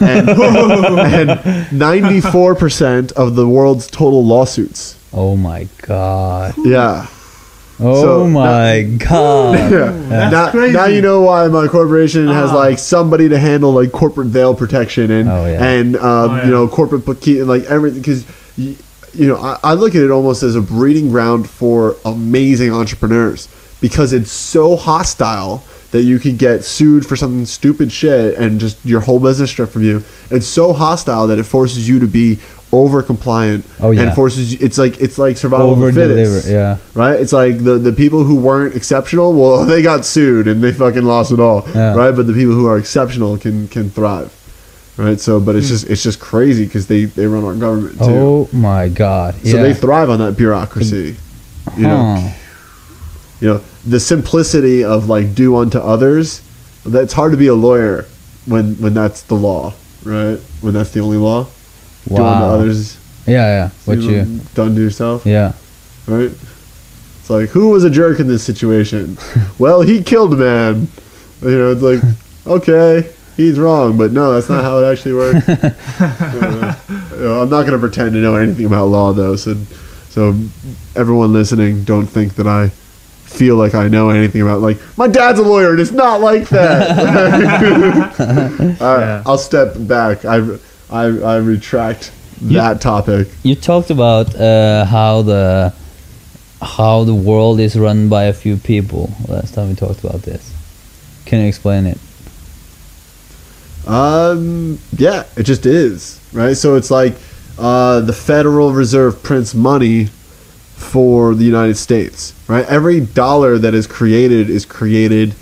and ninety-four percent of the world's total lawsuits. Oh my god. Yeah. Oh So, my god. Yeah. That's now, crazy. now you know why my corporation has Ah. like somebody to handle like corporate veil protection and Oh, yeah. and um, Oh, yeah. you know corporate bookkeeping like everything because you know, I, I look at it almost as a breeding ground for amazing entrepreneurs because it's so hostile that you could get sued for something stupid shit and just your whole business stripped from you. It's so hostile that it forces you to be over compliant Oh, yeah. and forces you, it's like it's like survival Over the fittest deliver. Yeah. right? It's like the the people who weren't exceptional, well, they got sued and they fucking lost it all, Yeah. right? But the people who are exceptional can can thrive, right? So, but it's hmm. just it's just crazy because they they run our government too, Oh my God. so they thrive on that bureaucracy. You know, you know the simplicity of like do unto others. That's hard to be a lawyer when when that's the law, right? When that's the only law. Do unto Wow. others. Yeah, yeah. What you? done to yourself. Yeah. right? It's like who was a jerk in this situation? well, he killed a man. You know, it's like okay, he's wrong, but no, that's not how it actually works. Uh, you know, I'm not going to pretend to know anything about law, though. So, so everyone listening, don't think that I feel like I know anything about. Like my dad's a lawyer, and it's not like that. All right, Yeah. I'll step back. I, I, I retract You- that topic. You talked about uh, how the how the world is run by a few people. Last time we talked about this. Can you explain it? Um, yeah, it just is, right? So it's like uh, the Federal Reserve prints money for the United States, right? Every dollar that is created is created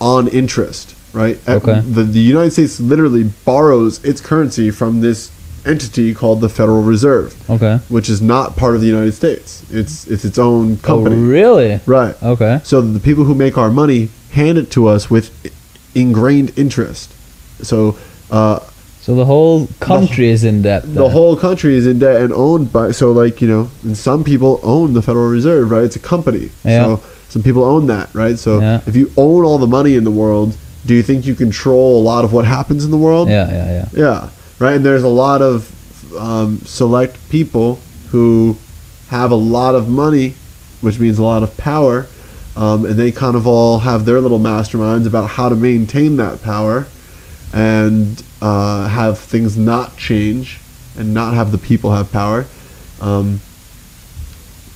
on interest, right? Uh, Okay. The, the United States literally borrows its currency from this entity called the Federal Reserve, Okay. which is not part of the United States. It's it's its own company, Oh, really? right? Okay. So the people who make our money hand it to us with ingrained interest. So uh, So the whole country is in debt. the whole country is in debt and owned by. So like you know, and some people own the Federal Reserve, right? It's a company. Yeah. So some people own that, right? So Yeah. if you own all the money in the world, do you think you control a lot of what happens in the world? Yeah, yeah, yeah. Yeah, right. And there's a lot of um, select people who have a lot of money, which means a lot of power, um, and they kind of all have their little masterminds about how to maintain that power and uh, have things not change and not have the people have power. Um,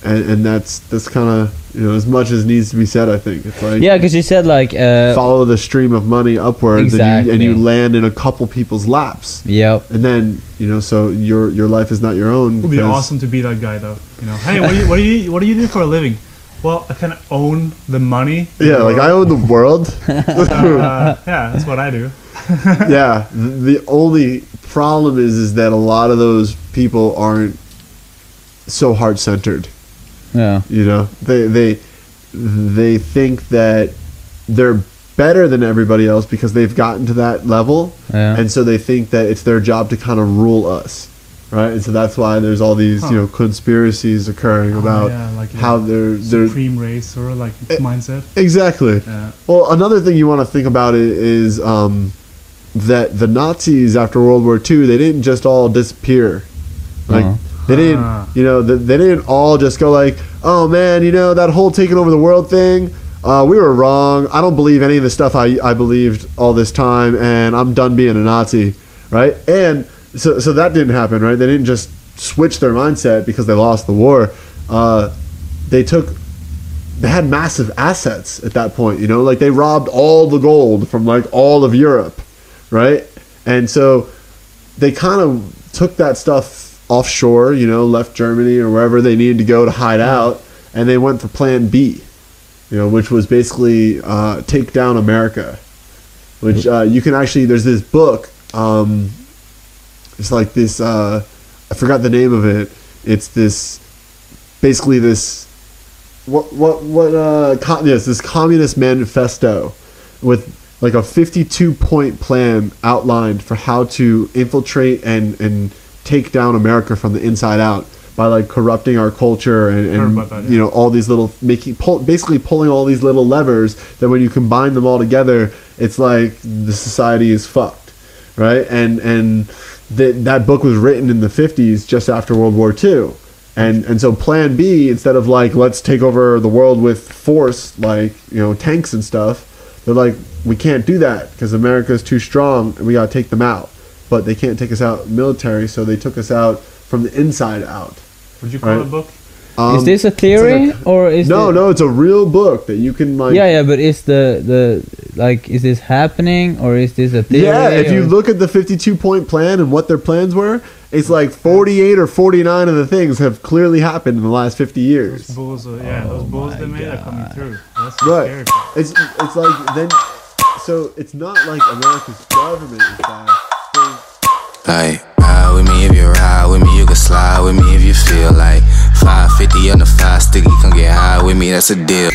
and, and that's that's kind of you know as much as needs to be said. I think it's like Yeah, because you said like. Uh, follow the stream of money upwards and, you, and you land in a couple people's laps Yep. and then you know so your your life is not your own It would be awesome to be that guy, though. You know, hey, what do you what do you what do you do for a living? Well, I kind of own the money. yeah like i own the world Uh, yeah, that's what I do. yeah th- the only problem is is that a lot of those people aren't so heart-centered Yeah. you know they they they think that they're better than everybody else because they've gotten to that level Yeah. and so they think that it's their job to kind of rule us right and so that's why there's all these you know conspiracies occurring Oh, about yeah, like how they're they're supreme race or like Eh. mindset. exactly Yeah. well another thing you want to think about it is um, that the nazis after world war ii they didn't just all disappear like Uh-huh. They didn't Ah. you know th- they didn't all just go like oh man you know that whole taking over the world thing? Uh, we were wrong. I don't believe any of the stuff I, I believed all this time and i'm done being a nazi right? And so, so that didn't happen right? They didn't just switch their mindset because they lost the war. Uh, they took they had massive assets at that point you know? Like they robbed all the gold from like all of europe right? And so they kind of took that stuff offshore you know left germany or wherever they needed to go to hide out and they went for plan b you know which was basically uh, take down america which uh, you can actually there's this book um, it's like this uh, i forgot the name of it. It's this basically this what what what uh com- yes this communist manifesto with like a 52 point plan outlined for how to infiltrate and and take down America from the inside out by like corrupting our culture and, and that, yeah. you know all these little making pull, basically pulling all these little levers that when you combine them all together it's like the society is fucked right? And and that that book was written in the 50s just after World War II and and so plan B instead of like let's take over the world with force like you know tanks and stuff they're like we can't do that because America's too strong and we got to take them out but they can't take us out military so they took us out from the inside out. Would you call Right. it a book? Um, is this a theory or is no, the- no, it's a real book that you can like. Yeah, yeah, but is the the like is this happening or is this a theory? Yeah, if you look at the 52 point plan and what their plans were, it's like 48 or 49 of the things have clearly happened in the last 50 Those years. bulls, are, yeah, those Oh bulls my they made are coming through. That's Right. scary. It's it's like then, so it's not like America's government is bad. Like, ride with me if you ride with me, you can slide with me if you feel like 550 on the five sticky, come get high with me, that's a deal.